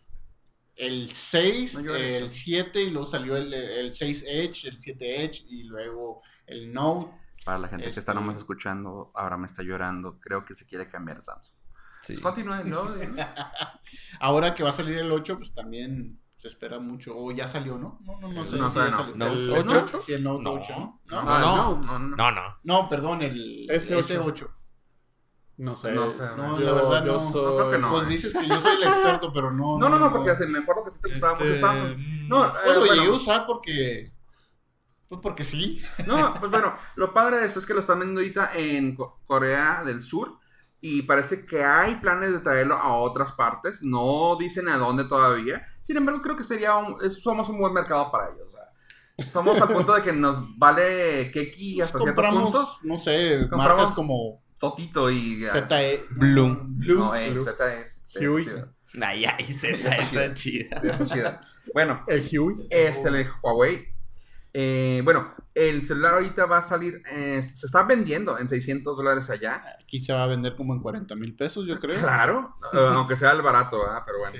El 6, el 7 y luego salió el, el 6 Edge, el 7 Edge y luego el Note para la gente que está nomás este escuchando, ahora me está llorando. Creo que se quiere cambiar Samsung. Sí. Pues continúen, ¿no? ahora que va a salir el 8, pues también se espera mucho. O ya salió, ¿no? No, no, no sé. No, si ya salió. ¿El 8? Sí, el Note no. 8, ¿no? No, no, no. No, no. no perdón, el S8. No sé. No, sé, no la verdad yo no. Soy... no creo que no. Pues eh. dices que yo soy el experto, pero no. No, no, no, porque me acuerdo que a ti te gustaba mucho este, Samsung. Mm. No, pues lo llegué a usar porque pues porque sí. No, pues bueno, lo padre de esto es que lo están vendiendo ahorita en Corea del Sur. Y parece que hay planes de traerlo a otras partes. No dicen a dónde todavía. Sin embargo, creo que sería un, somos un buen mercado para ellos. somos al punto de que nos vale keki hasta cierto punto. No sé, marcas como Totito y ZE. Bloom. Bloom. No, eh, ZE. Huey. Ay, ay, ZE está chida. Está chida. Bueno, el Huey. Este, el Huawei eh, bueno, el celular ahorita va a salir, eh, se está vendiendo en 600 dólares allá. Aquí se va a vender como en 40 mil pesos, yo creo. Claro, eh, aunque sea el barato, pero bueno.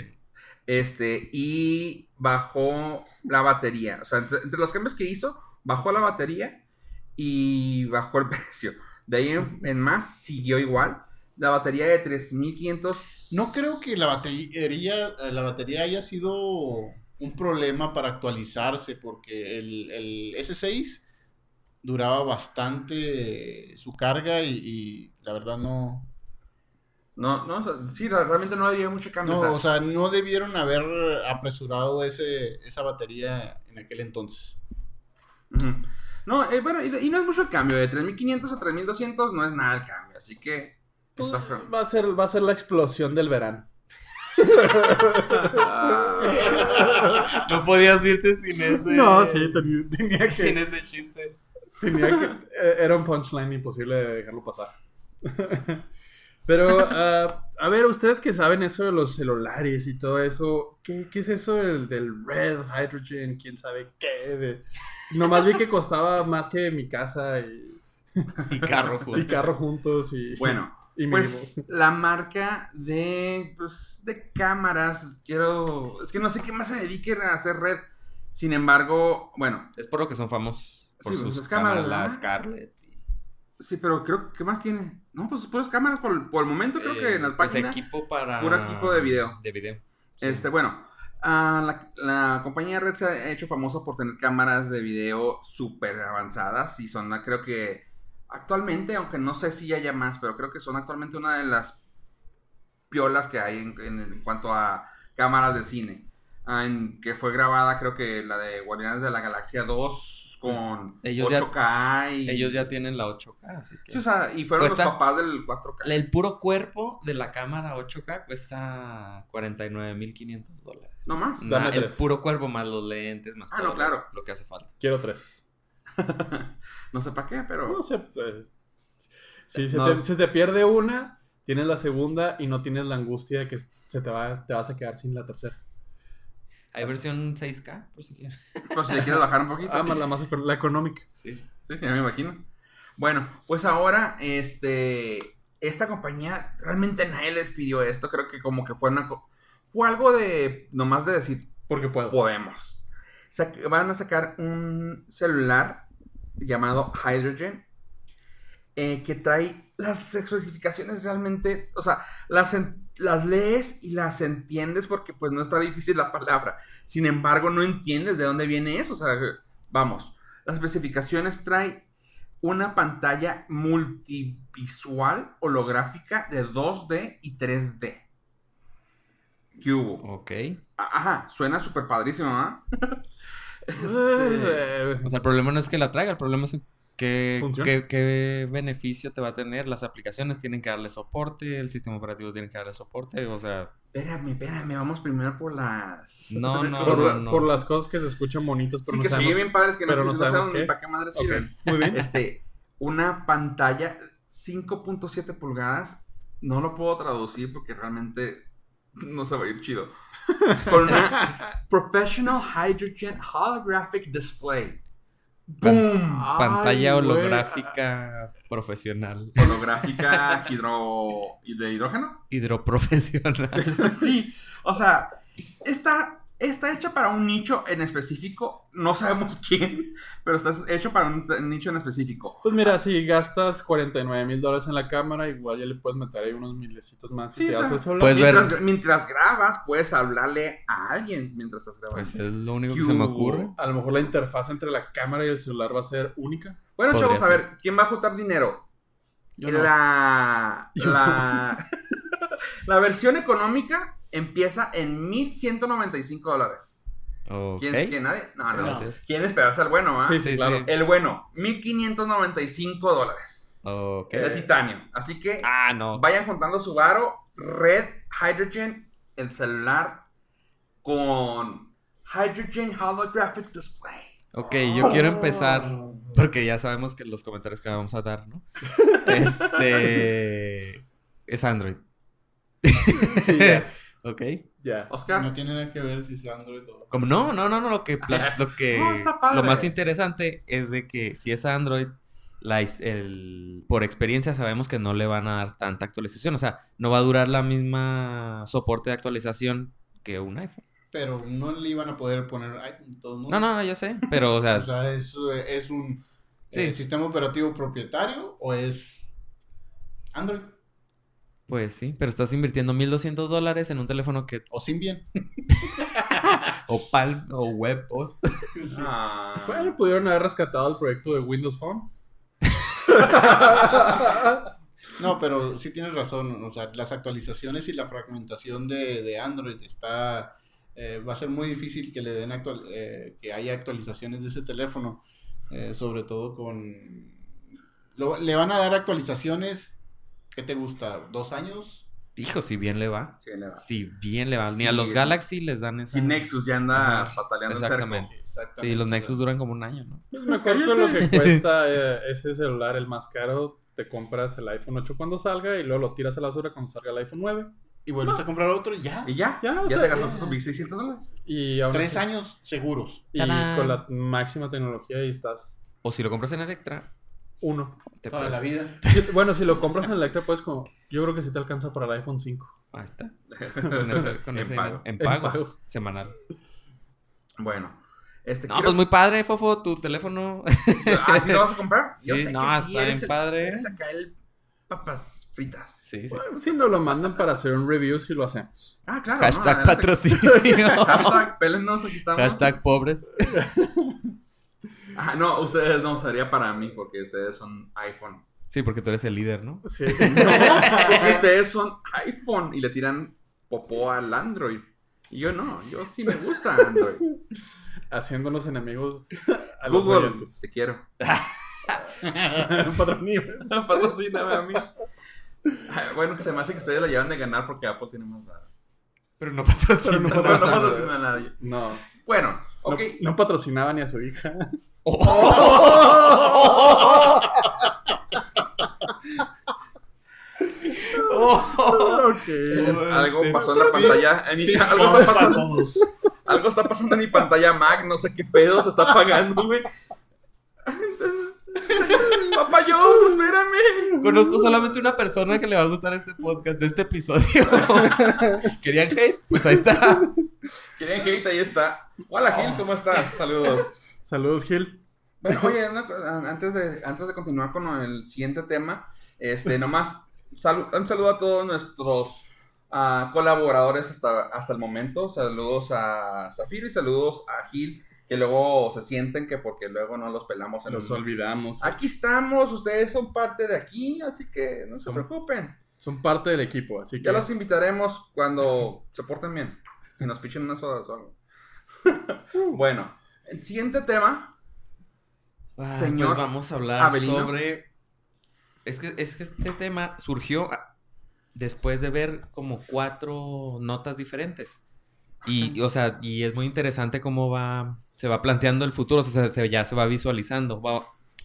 Este, y bajó la batería. O sea, entre, los cambios que hizo, bajó la batería y bajó el precio. De ahí en, más siguió igual. La batería de 3500. No creo que la batería, la batería haya sido un problema para actualizarse porque el, S6 duraba bastante su carga y, la verdad no... No, no, sí, realmente no había mucho cambio. No, o sea, no debieron haber apresurado ese, esa batería en aquel entonces. No, eh, bueno, y, no es mucho el cambio, de 3500 a 3200 no es nada el cambio, así que... Pues, va, a ser, va a ser la explosión del verano. no podías irte sin ese. No, sí, tenía, que. Sin ese chiste. Tenía que. Eh, era un punchline imposible de dejarlo pasar. Pero, ah, a ver, ustedes que saben eso de los celulares y todo eso, ¿qué, es eso del, del, red hydrogen? ¿Quién sabe qué? Nomás vi que costaba más que mi casa y, y carro juntos. Y carro juntos y... Bueno, pues la marca de, pues, de cámaras, quiero, es que no sé qué más se dediquen a hacer red. Sin embargo, bueno. Es por lo que son famosos. Por sus pues, cámaras. La Scarlett. Sí, pero creo que más tiene. No, pues puras cámaras por, el momento, creo que en las pues equipo para. Puro equipo de video. De video. Este, bueno. Ah, la, la, compañía Red se ha hecho famosa por tener cámaras de video súper avanzadas y son, creo que, actualmente, aunque no sé si haya más, pero creo que son actualmente una de las piolas que hay en, cuanto a cámaras de cine. Ah, en, que fue grabada, creo que la de Guardianes de la Galaxia 2 con ellos 8K. Ya, Ellos ya tienen la 8K. Sí, o sea, y fueron los papás del 4K. El puro cuerpo de la cámara 8K cuesta 49.500 dólares. No más. el puro cuerpo más los lentes, más ah, no, claro. lo que hace falta. Quiero tres. no sé para qué, pero. No sé. Pues, si se, te, pierde una, tienes la segunda y no tienes la angustia de que se te, va, te vas a quedar sin la tercera. Hay versión 6K, por si quieres. Por si le quieres bajar un poquito. Ah, más la más la económica. Sí. Sí, sí, me imagino. Bueno, pues ahora, este, esta compañía, realmente nadie les pidió esto, creo que como que fue una, fue algo de, nomás de decir, porque puedo. podemos. van a sacar un celular llamado Hydrogen, eh, que trae las especificaciones realmente, o sea, las, las lees y las entiendes porque pues no está difícil la palabra. Sin embargo, no entiendes de dónde viene eso. O sea, vamos, las especificaciones trae una pantalla multivisual holográfica de 2D y 3D. ¿Qué hubo? Ok. Ajá, suena súper padrísimo, ¿ah? este... O sea, el problema no es que la traiga, el problema es ¿Qué, ¿qué, beneficio te va a tener? Las aplicaciones tienen que darle soporte, el sistema operativo tiene que darle soporte, o sea... Espérame, espérame, vamos primero por las... No, no, por, no, por las cosas que se escuchan bonitas, pero sí, no que sabemos... bien padres que pero no, no sabemos, ni para qué madre sirven. Muy bien. Este, una pantalla 5.7 pulgadas, no lo puedo traducir porque realmente no se va a ir chido. Con una Professional Hydrogen Holographic Display. ¡Boom! Pantalla holográfica profesional. Holográfica hidro... de hidrógeno. Hidroprofesional. sí, o sea, está está hecha para un nicho en específico. No sabemos quién, pero está hecho para un nicho en específico. Pues mira, si gastas 49 mil dólares en la cámara, igual ya le puedes meter ahí unos milecitos más. Sí, mientras, mientras, grabas, puedes hablarle a alguien mientras estás grabando. Pues es lo único que se me ocurre. A lo mejor la interfaz entre la cámara y el celular va a ser única. Bueno, chavos, a ver, ¿quién va a juntar dinero? La. La. la versión económica empieza en 1195 dólares. ¿Quién es que nadie? No, no. ¿Quién esperarse al bueno? Sí, sí, claro. El bueno, 1595 dólares. Ok. De titanio. Así que ah, no. vayan juntando su varo. Red Hydrogen, el celular con Hydrogen Holographic Display. Ok, yo quiero empezar porque ya sabemos que los comentarios que vamos a dar, ¿no? Este es Android. Sí, Ok. Ya. Oscar. No tiene nada que ver si es Android o. Como no, no, no, no. Lo que, lo, que lo más interesante es de que si es Android, la, el, por experiencia sabemos que no le van a dar tanta actualización. O sea, no va a durar la misma soporte de actualización que un iPhone. Pero no le iban a poder poner iPhone todo el mundo. No, no, yo sé. Pero, o sea. o sea, es, es un eh, sistema operativo propietario o es Android. Pues sí, pero estás invirtiendo 1200 dólares en un teléfono que. O sin bien. o Palm o WebOS. Ah. Bueno, pudieron haber rescatado el proyecto de Windows Phone. no, pero sí tienes razón. O sea, las actualizaciones y la fragmentación de, Android está. Eh, va a ser muy difícil que le den actual, eh, que haya actualizaciones de ese teléfono. Eh, sobre todo con. le van a dar actualizaciones ¿Qué te gusta? ¿Dos años? Hijo, si bien le va. Si bien le va. Si bien le va. Ni a los Galaxy les dan esa. Si Nexus ya anda pataleando Exactamente. Sí, los Nexus duran como un año, ¿no? Es mejor que lo que cuesta eh, ese celular, el más caro. Te compras el iPhone 8 cuando salga y luego lo tiras a la basura cuando salga el iPhone 9. Y vuelves a comprar otro y ya. Y ya, ya, ya te gastaste tus 1600 dólares. Y Tres años seguros. Y con la máxima tecnología y estás. O si lo compras en Electra, uno. Toda la vida. bueno, si lo compras en Electra, pues como. Yo creo que sí te alcanza para el iPhone 5. Ahí está. Con ese, en, pagos, semanales. Bueno. Este, no, pues muy padre, Fofo, tu teléfono. ¿Ah, sí lo vas a comprar? Sí, no, está bien padre. Eres acá el papas fritas. Sí, sí. si nos lo mandan para hacer un review, si lo hacemos. Ah, claro. Hashtag patrocinio. Hashtag pélenos, aquí estamos. Hashtag pobres. Ah, no, ustedes no sería para mí porque ustedes son iPhone. Sí, porque tú eres el líder, ¿no? Sí. no, porque ustedes son iPhone y le tiran popó al Android. Y yo no, yo sí me gusta Android. Haciéndonos enemigos a los Google, te quiero. Patrocíname. a mí. Bueno, se me hace que ustedes la llevan de ganar porque Apple tiene más raro. Pero no patrocina, no patrocina, a nadie. No. Bueno, ok. No, no patrocinaba ni a su hija. algo pasó en la pantalla. algo, está pasando, algo está pasando en mi pantalla Mac. No sé qué pedo se está apagando, güey. Papá Dios. ¡Ayúdame! Conozco solamente una persona que le va a gustar este podcast, de este episodio. ¿Querían hate? Pues ahí está. ¿Querían hate? Ahí está. Hola, Gil, ¿cómo estás? Saludos. Saludos, Gil. Bueno, oye, antes, de, antes de continuar con el siguiente tema, este, nomás un saludo a todos nuestros uh, colaboradores hasta, hasta el momento. Saludos a Zafiro y saludos a Gil que luego se sienten que porque luego no los pelamos en Los olvidamos. Aquí estamos, ustedes son parte de aquí, así que no se preocupen. Son parte del equipo, así que... Ya los invitaremos cuando se porten bien y nos pichen una soda o algo. bueno, el siguiente tema. Pues señor, vamos a hablar sobre... Es que, es que este tema surgió después de ver como cuatro notas diferentes. Y, o sea, y es muy interesante cómo va se va planteando el futuro, o sea, se, ya se va visualizando.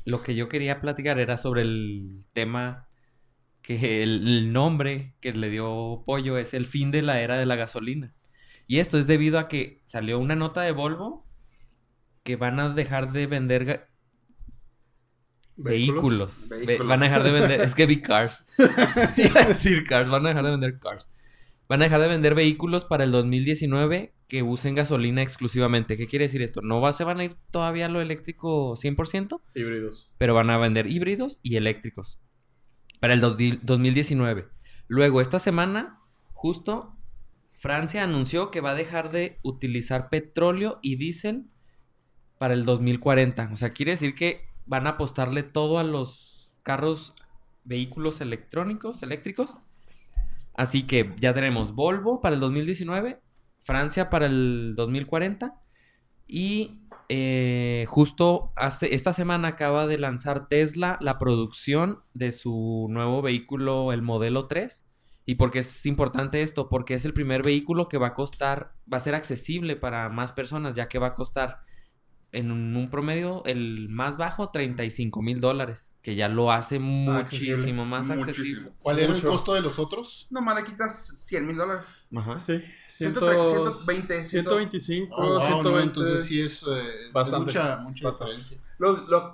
lo que yo quería platicar era sobre el tema que el, nombre que le dio Pollo es el fin de la era de la gasolina. Y esto es debido a que salió una nota de Volvo que van a dejar de vender vehículos. van a dejar de vender, es que vi cars. Iba a decir cars, van a dejar de vender cars. Van a dejar de vender vehículos para el 2019 que usen gasolina exclusivamente. ¿Qué quiere decir esto? No va, se van a ir todavía a lo eléctrico 100%. Híbridos. Pero van a vender híbridos y eléctricos. Para el 2019. Luego, esta semana, justo, Francia anunció que va a dejar de utilizar petróleo y diésel para el 2040. O sea, quiere decir que van a apostarle todo a los carros, vehículos electrónicos, eléctricos Así que ya tenemos Volvo para el 2019, Francia para el 2040 y eh, justo hace, esta semana acaba de lanzar Tesla la producción de su nuevo vehículo, el modelo 3. ¿Y por qué es importante esto? Porque es el primer vehículo que va a costar, va a ser accesible para más personas, ya que va a costar en un, promedio, el más bajo, 35 mil dólares, que ya lo hace muchísimo más accesible. ¿Cuál era el costo de los otros? Nomás le quitas 100 mil dólares. Ajá. Sí, 120. 125, oh, 120. entonces sí es eh, bastante, mucha, mucha diferencia.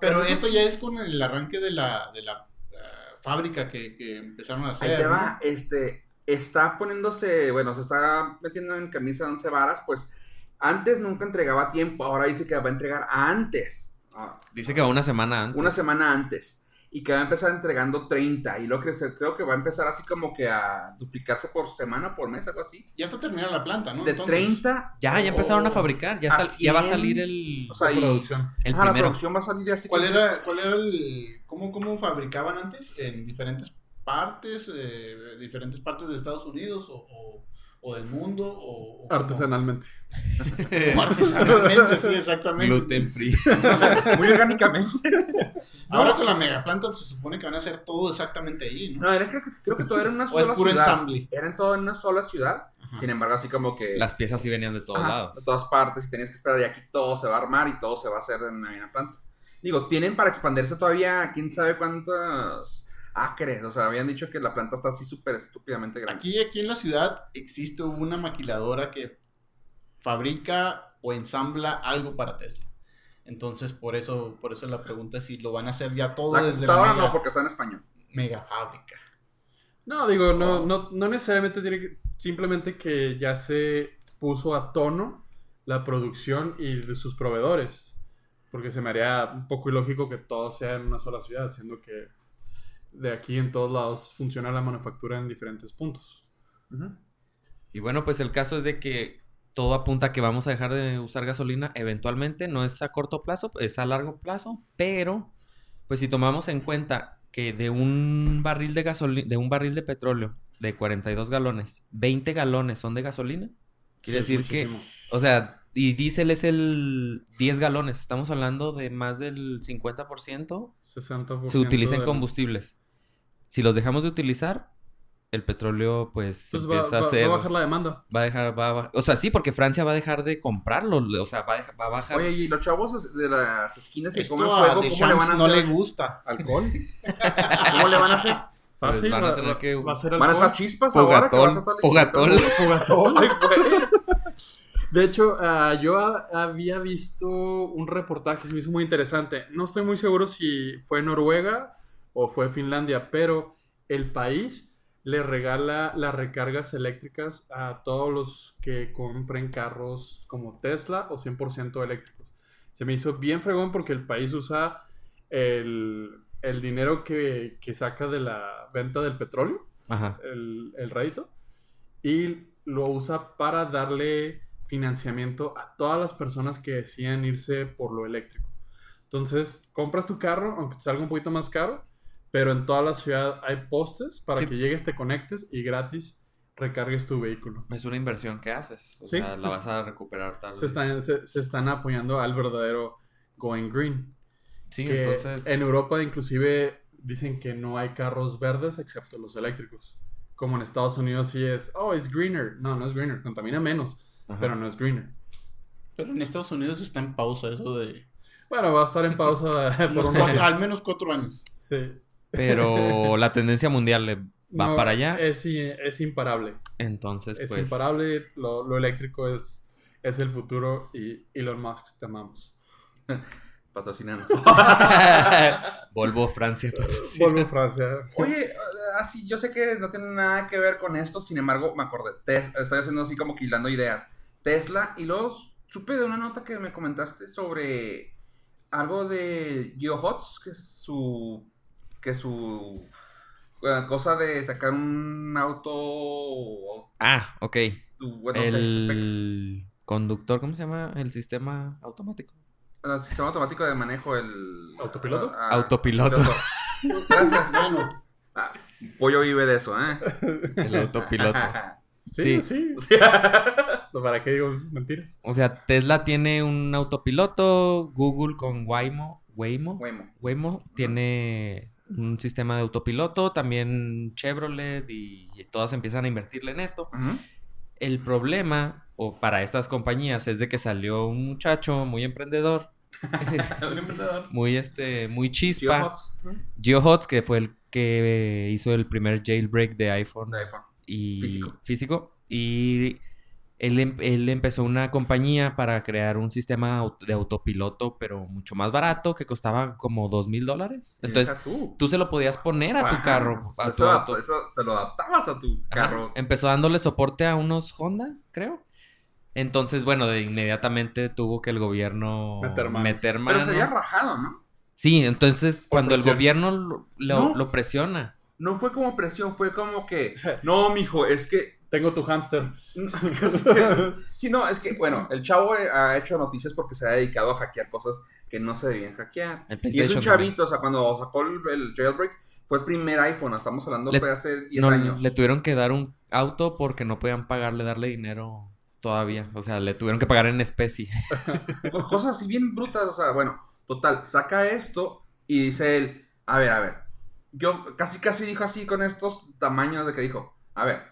pero esto ya es con el arranque de la, de la uh, fábrica que, que, empezaron a hacer. Ahí te va, este, está poniéndose, bueno, se está metiendo en camisa de once varas, pues antes nunca entregaba tiempo, ahora dice que va a entregar antes. Ah, dice que va una semana antes. Una semana antes. Y que va a empezar entregando 30. Y lo que creo que va a empezar así como que a duplicarse por semana, por mes, algo así. Ya está terminada la planta, ¿no? De 30. Ya, ya empezaron a fabricar. Ya, ya va a salir el, o sea, la producción. El la producción va a salir así. ¿Cuál, era, ¿Cuál era el. Cómo, cómo fabricaban antes? ¿En diferentes partes? Eh, ¿Diferentes partes de Estados Unidos? o o del mundo o, artesanalmente. artesanalmente, sí, exactamente. Gluten free. Muy orgánicamente. Ahora con la megaplanta se supone que van a hacer todo exactamente ahí, ¿no? No, era, creo, que, creo que todo era en una sola o es puro ciudad. ensamble. Eran todo en una sola ciudad. Sin embargo, así como que. Las piezas sí venían de todos lados. De todas partes y tenías que esperar. Y aquí todo se va a armar y todo se va a hacer en una planta. Digo, tienen para expandirse todavía quién sabe cuántos acres. O sea, habían dicho que la planta está así súper estúpidamente grande. Aquí, aquí en la ciudad existe una maquiladora que fabrica o ensambla algo para Tesla. Entonces, por eso, por eso la pregunta es si lo van a hacer ya todo desde la mega, no, porque está en español. Mega fábrica. No, digo, no, no, no necesariamente tiene que, simplemente que ya se puso a tono la producción y de sus proveedores. Porque se me haría un poco ilógico que todo sea en una sola ciudad, siendo que de aquí en todos lados funciona la manufactura en diferentes puntos. Y bueno, pues el caso es de que todo apunta a que vamos a dejar de usar gasolina eventualmente, no es a corto plazo, es a largo plazo, pero pues si tomamos en cuenta que de un barril de gasolina, de un barril de petróleo de 42 galones, 20 galones son de gasolina, quiere decir que, o sea, y diésel es el 10 galones, estamos hablando de más del 50%, 60% se utilizan combustibles si los dejamos de utilizar, el petróleo pues, pues empieza a ser... Va a bajar la demanda. Va a dejar, va O sea, sí, porque Francia va a dejar de comprarlo, o sea, va a, va a bajar... Oye, y los chavos de las esquinas que comen fuego, ¿cómo le van a no le gusta. ¿Alcohol? ¿Cómo le van a hacer? Pues Fácil, van a tener que... Va a ser ¿Van a hacer chispas ahora que vas a Fogatol. Fogatol. De hecho, uh, yo había visto un reportaje se me hizo muy interesante. No estoy muy seguro si fue Noruega o fue Finlandia, pero el país le regala las recargas eléctricas a todos los que compren carros como Tesla o 100% eléctricos. Se me hizo bien fregón porque el país usa el, dinero que, saca de la venta del petróleo, El, el rédito, y lo usa para darle financiamiento a todas las personas que decían irse por lo eléctrico. Entonces, compras tu carro, aunque salga un poquito más caro, pero en toda la ciudad hay postes para que llegues, te conectes y gratis recargues tu vehículo. Es una inversión que haces. O sea, la vas a recuperar tarde. Se están, se, están apoyando al verdadero Going Green. Sí, entonces. En Europa, inclusive, dicen que no hay carros verdes excepto los eléctricos. Como en Estados Unidos sí es, oh, es greener. No, no es greener, contamina menos, pero no es greener. Pero en Estados Unidos está en pausa eso de... Bueno, va a estar en pausa por al menos cuatro años. Sí. Pero la tendencia mundial va para allá. Es, es imparable. Entonces, es pues... imparable. Lo, eléctrico es, es el futuro y Elon Musk te amamos. Patrocinanos. Volvo Francia. Volvo Francia. Oye, así, yo sé que no tiene nada que ver con esto, sin embargo, me acordé. estoy haciendo así como quilando ideas. Tesla y los supe de una nota que me comentaste sobre algo de GeoHots, que es su que su eh, cosa de sacar un auto Ah, ok. el conductor, ¿cómo se llama? El sistema automático. El sistema automático de manejo, el... ¿Autopiloto? Ah, autopiloto. Gracias. bueno. Ah, pollo vive de eso, ¿eh? El autopiloto. Sí, sí. ¿Para qué digo mentiras? O sea, Tesla tiene un autopiloto, Google con Waymo, Waymo, Waymo, Waymo tiene un sistema de autopiloto, también Chevrolet y, todas empiezan a invertirle en esto. El problema, o para estas compañías, es de que salió un muchacho muy emprendedor. muy emprendedor. Muy, este, muy chispa. GeoHots. que fue el que hizo el primer jailbreak de iPhone. De iPhone. Y físico. físico. Y Em, él, empezó una compañía para crear un sistema de autopiloto, pero mucho más barato, que costaba como dos mil dólares. Entonces, tú. se lo podías poner a tu carro. eso, se lo adaptabas a tu carro. Empezó dándole soporte a unos Honda, creo. Entonces, bueno, de inmediatamente tuvo que el gobierno meter mano. Pero se había rajado, ¿no? Sí, entonces cuando el gobierno lo, lo presiona. No fue como presión, fue como que, no, mijo, es que tengo tu hámster. sí, no, es que, bueno, el chavo ha hecho noticias porque se ha dedicado a hackear cosas que no se debían hackear. Y es un chavito, o sea, cuando sacó el, jailbreak, fue el primer iPhone, estamos hablando de hace 10 años. Le tuvieron que dar un auto porque no podían pagarle, darle dinero todavía. O sea, le tuvieron que pagar en especie. Cosas así bien brutas, o sea, bueno, total, saca esto y dice él, a ver, a ver. Yo casi casi dijo así con estos tamaños de que dijo, a ver,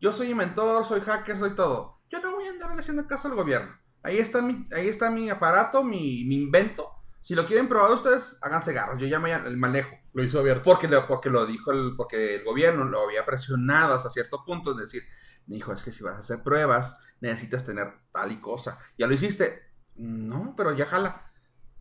yo soy inventor, soy hacker, soy todo. Yo no voy a andar haciendo caso al gobierno. Ahí está mi, ahí está mi aparato, mi, invento. Si lo quieren probar ustedes, háganse garras. Yo ya me manejo. Lo hizo abierto. Porque, lo, porque lo dijo el, porque el gobierno lo había presionado hasta cierto punto. Es decir, me dijo, es que si vas a hacer pruebas, necesitas tener tal y cosa. ¿Ya lo hiciste? No, pero ya jala.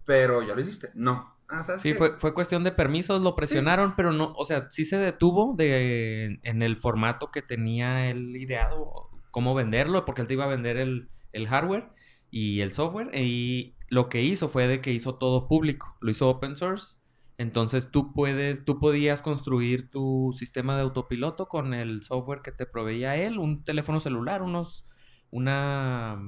Pero ya lo hiciste. No. Ah, sí, fue, fue cuestión de permisos, lo presionaron, pero no, o sea, sí se detuvo de, en el formato que tenía él ideado, cómo venderlo, porque él te iba a vender el, hardware y el software, y lo que hizo fue de que hizo todo público, lo hizo open source, entonces tú puedes, tú podías construir tu sistema de autopiloto con el software que te proveía él, un teléfono celular, unos, una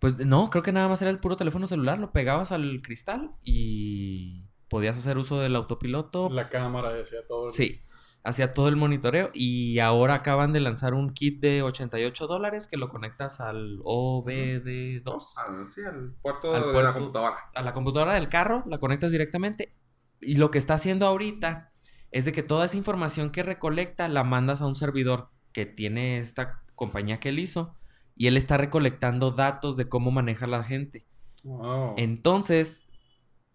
pues no, creo que nada más era el puro teléfono celular, lo pegabas al cristal y podías hacer uso del autopiloto. La cámara hacía todo. Sí, hacía todo el monitoreo y ahora acaban de lanzar un kit de 88 dólares que lo conectas al OBD2. sí, al puerto de la computadora. A la computadora del carro, la conectas directamente y lo que está haciendo ahorita es de que toda esa información que recolecta la mandas a un servidor que tiene esta compañía que él hizo y él está recolectando datos de cómo maneja la gente. Entonces,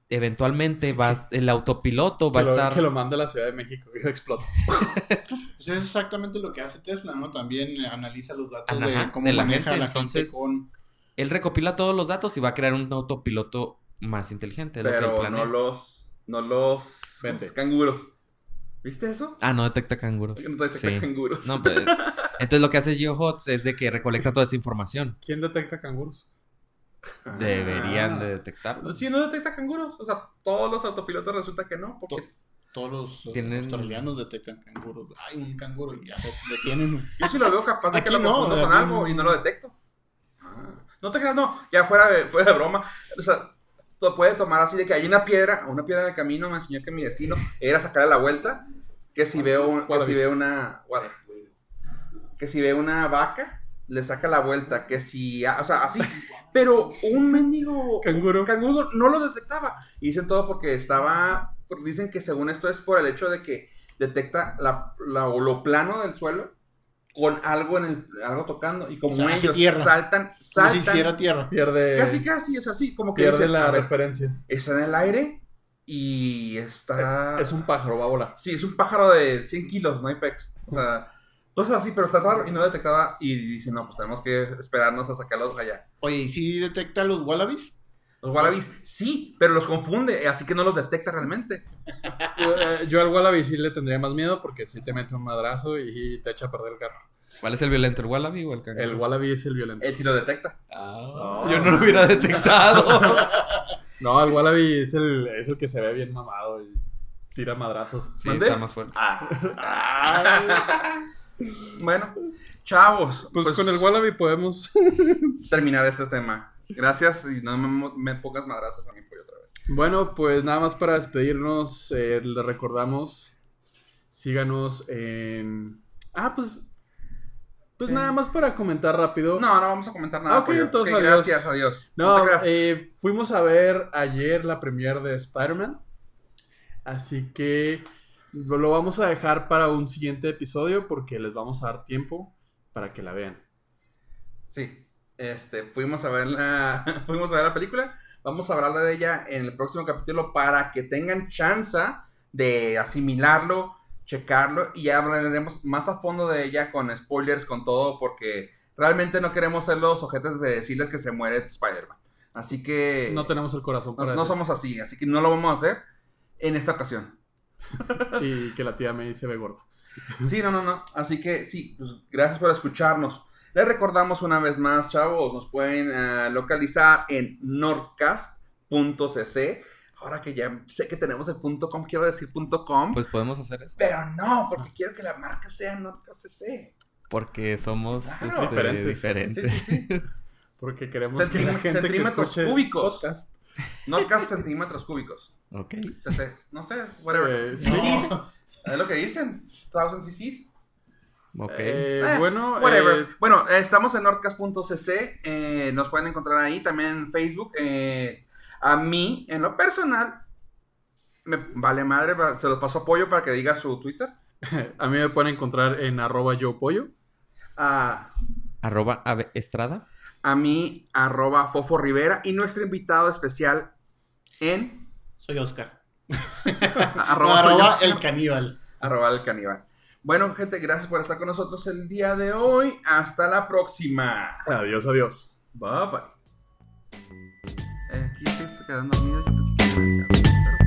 eventualmente va el autopiloto va a estar que lo manda a la Ciudad de México y explota. pues es exactamente lo que hace Tesla, ¿no? También analiza los datos de cómo maneja la Entonces, gente él recopila todos los datos y va a crear un autopiloto más inteligente. Pero no los no los, canguros. ¿Viste eso? Ah, no detecta canguros. No detecta canguros. No, pero, entonces lo que hace GeoHots es de que recolecta toda esa información. ¿Quién detecta canguros? Deberían de detectarlo. Sí, no detecta canguros. O sea, todos los autopilotos resulta que no. Porque todos los eh, ¿Tienen... australianos detectan canguros. Hay un canguro y ya se detienen. Yo sí lo veo capaz de que lo no, con algo y no lo detecto. Ah. No te creas, no. Ya fuera de, fuera de broma. O sea, todo puede tomar así de que hay una piedra, una piedra en el camino me enseñó que mi destino era sacarle la vuelta. Que si veo, que si veo una. Que si veo una vaca, le saca la vuelta. Que si. O sea, así. Pero un mendigo. Canguro. Canguro no lo detectaba. Y dicen todo porque estaba dicen que según esto es por el hecho de que detecta la, lo plano del suelo con algo en el algo tocando y como ellos saltan saltan como si hiciera tierra. Pierde casi casi es así como que pierde la referencia. está en el aire y está es un pájaro va a volar. Sí es un pájaro de 100 kilos no hay pex o sea cosas así pero está raro y no detectaba y dice no pues tenemos que esperarnos a sacarlos allá oye y si detecta los wallabies los wallabies sí, pero los confunde, así que no los detecta realmente. Eh, yo al wallaby sí le tendría más miedo porque sí te mete un madrazo y te echa a perder el carro. ¿Cuál es el violento, el wallaby o el canguro? El wallaby es el violento. Él sí lo detecta. Ah, yo no lo hubiera detectado. no, el wallaby es el, es el que se ve bien mamado y tira madrazos. Sí, está más fuerte. Ah. bueno, chavos. Pues, pues, con el wallaby podemos terminar este tema. Gracias y no me, pongas madrazos a mi pollo otra vez. Bueno, pues nada más para despedirnos, eh, le recordamos, síganos en... Ah, pues... Pues nada más para comentar rápido. No, no vamos a comentar nada. Ok, entonces Gracias, adiós. No, eh, fuimos a ver ayer la premiere de Spider-Man. Así que lo vamos a dejar para un siguiente episodio porque les vamos a dar tiempo para que la vean. Sí, este, fuimos a ver la, fuimos a ver la película. Vamos a hablar de ella en el próximo capítulo para que tengan chance de asimilarlo, checarlo y ya hablaremos más a fondo de ella con spoilers, con todo, porque realmente no queremos ser los ojetes de decirles que se muere Spider-Man. Así que... No tenemos el corazón para No, no somos así, así que no lo vamos a hacer en esta ocasión. y que la tía me se ve gorda. Sí, no, no, no. Así que sí, pues, gracias por escucharnos. Les recordamos una vez más, chavos, nos pueden eh, localizar en nordcast.cc. Ahora que ya sé que tenemos el .com, quiero decir .com. Pues podemos hacer eso. Pero no, porque quiero que la marca sea nordcast.cc. Porque somos este, diferentes. Sí, sí, sí. porque queremos que la gente centímetros cúbicos. Podcast. Nordcast centímetros cúbicos. Ok. CC. No sé, whatever. Eh, sí. Es lo que dicen. Thousand CCs. Ok. Eh, eh, bueno, whatever. Eh, bueno, estamos en nordcast.cc. nos pueden encontrar ahí, también en Facebook. a mí, en lo personal, me vale madre, se los paso apoyo para que diga su Twitter. a mí me pueden encontrar en arroba yo pollo. A, arroba ave estrada. A mí, arroba fofo rivera. Y nuestro invitado especial en... Soy Oscar. arroba, el caníbal. Arroba el caníbal. Bueno, gente, gracias por estar con nosotros el día de hoy. Hasta la próxima. Adiós, adiós. Bye bye. Eh, aquí estoy quedando dormido. Yo pensé que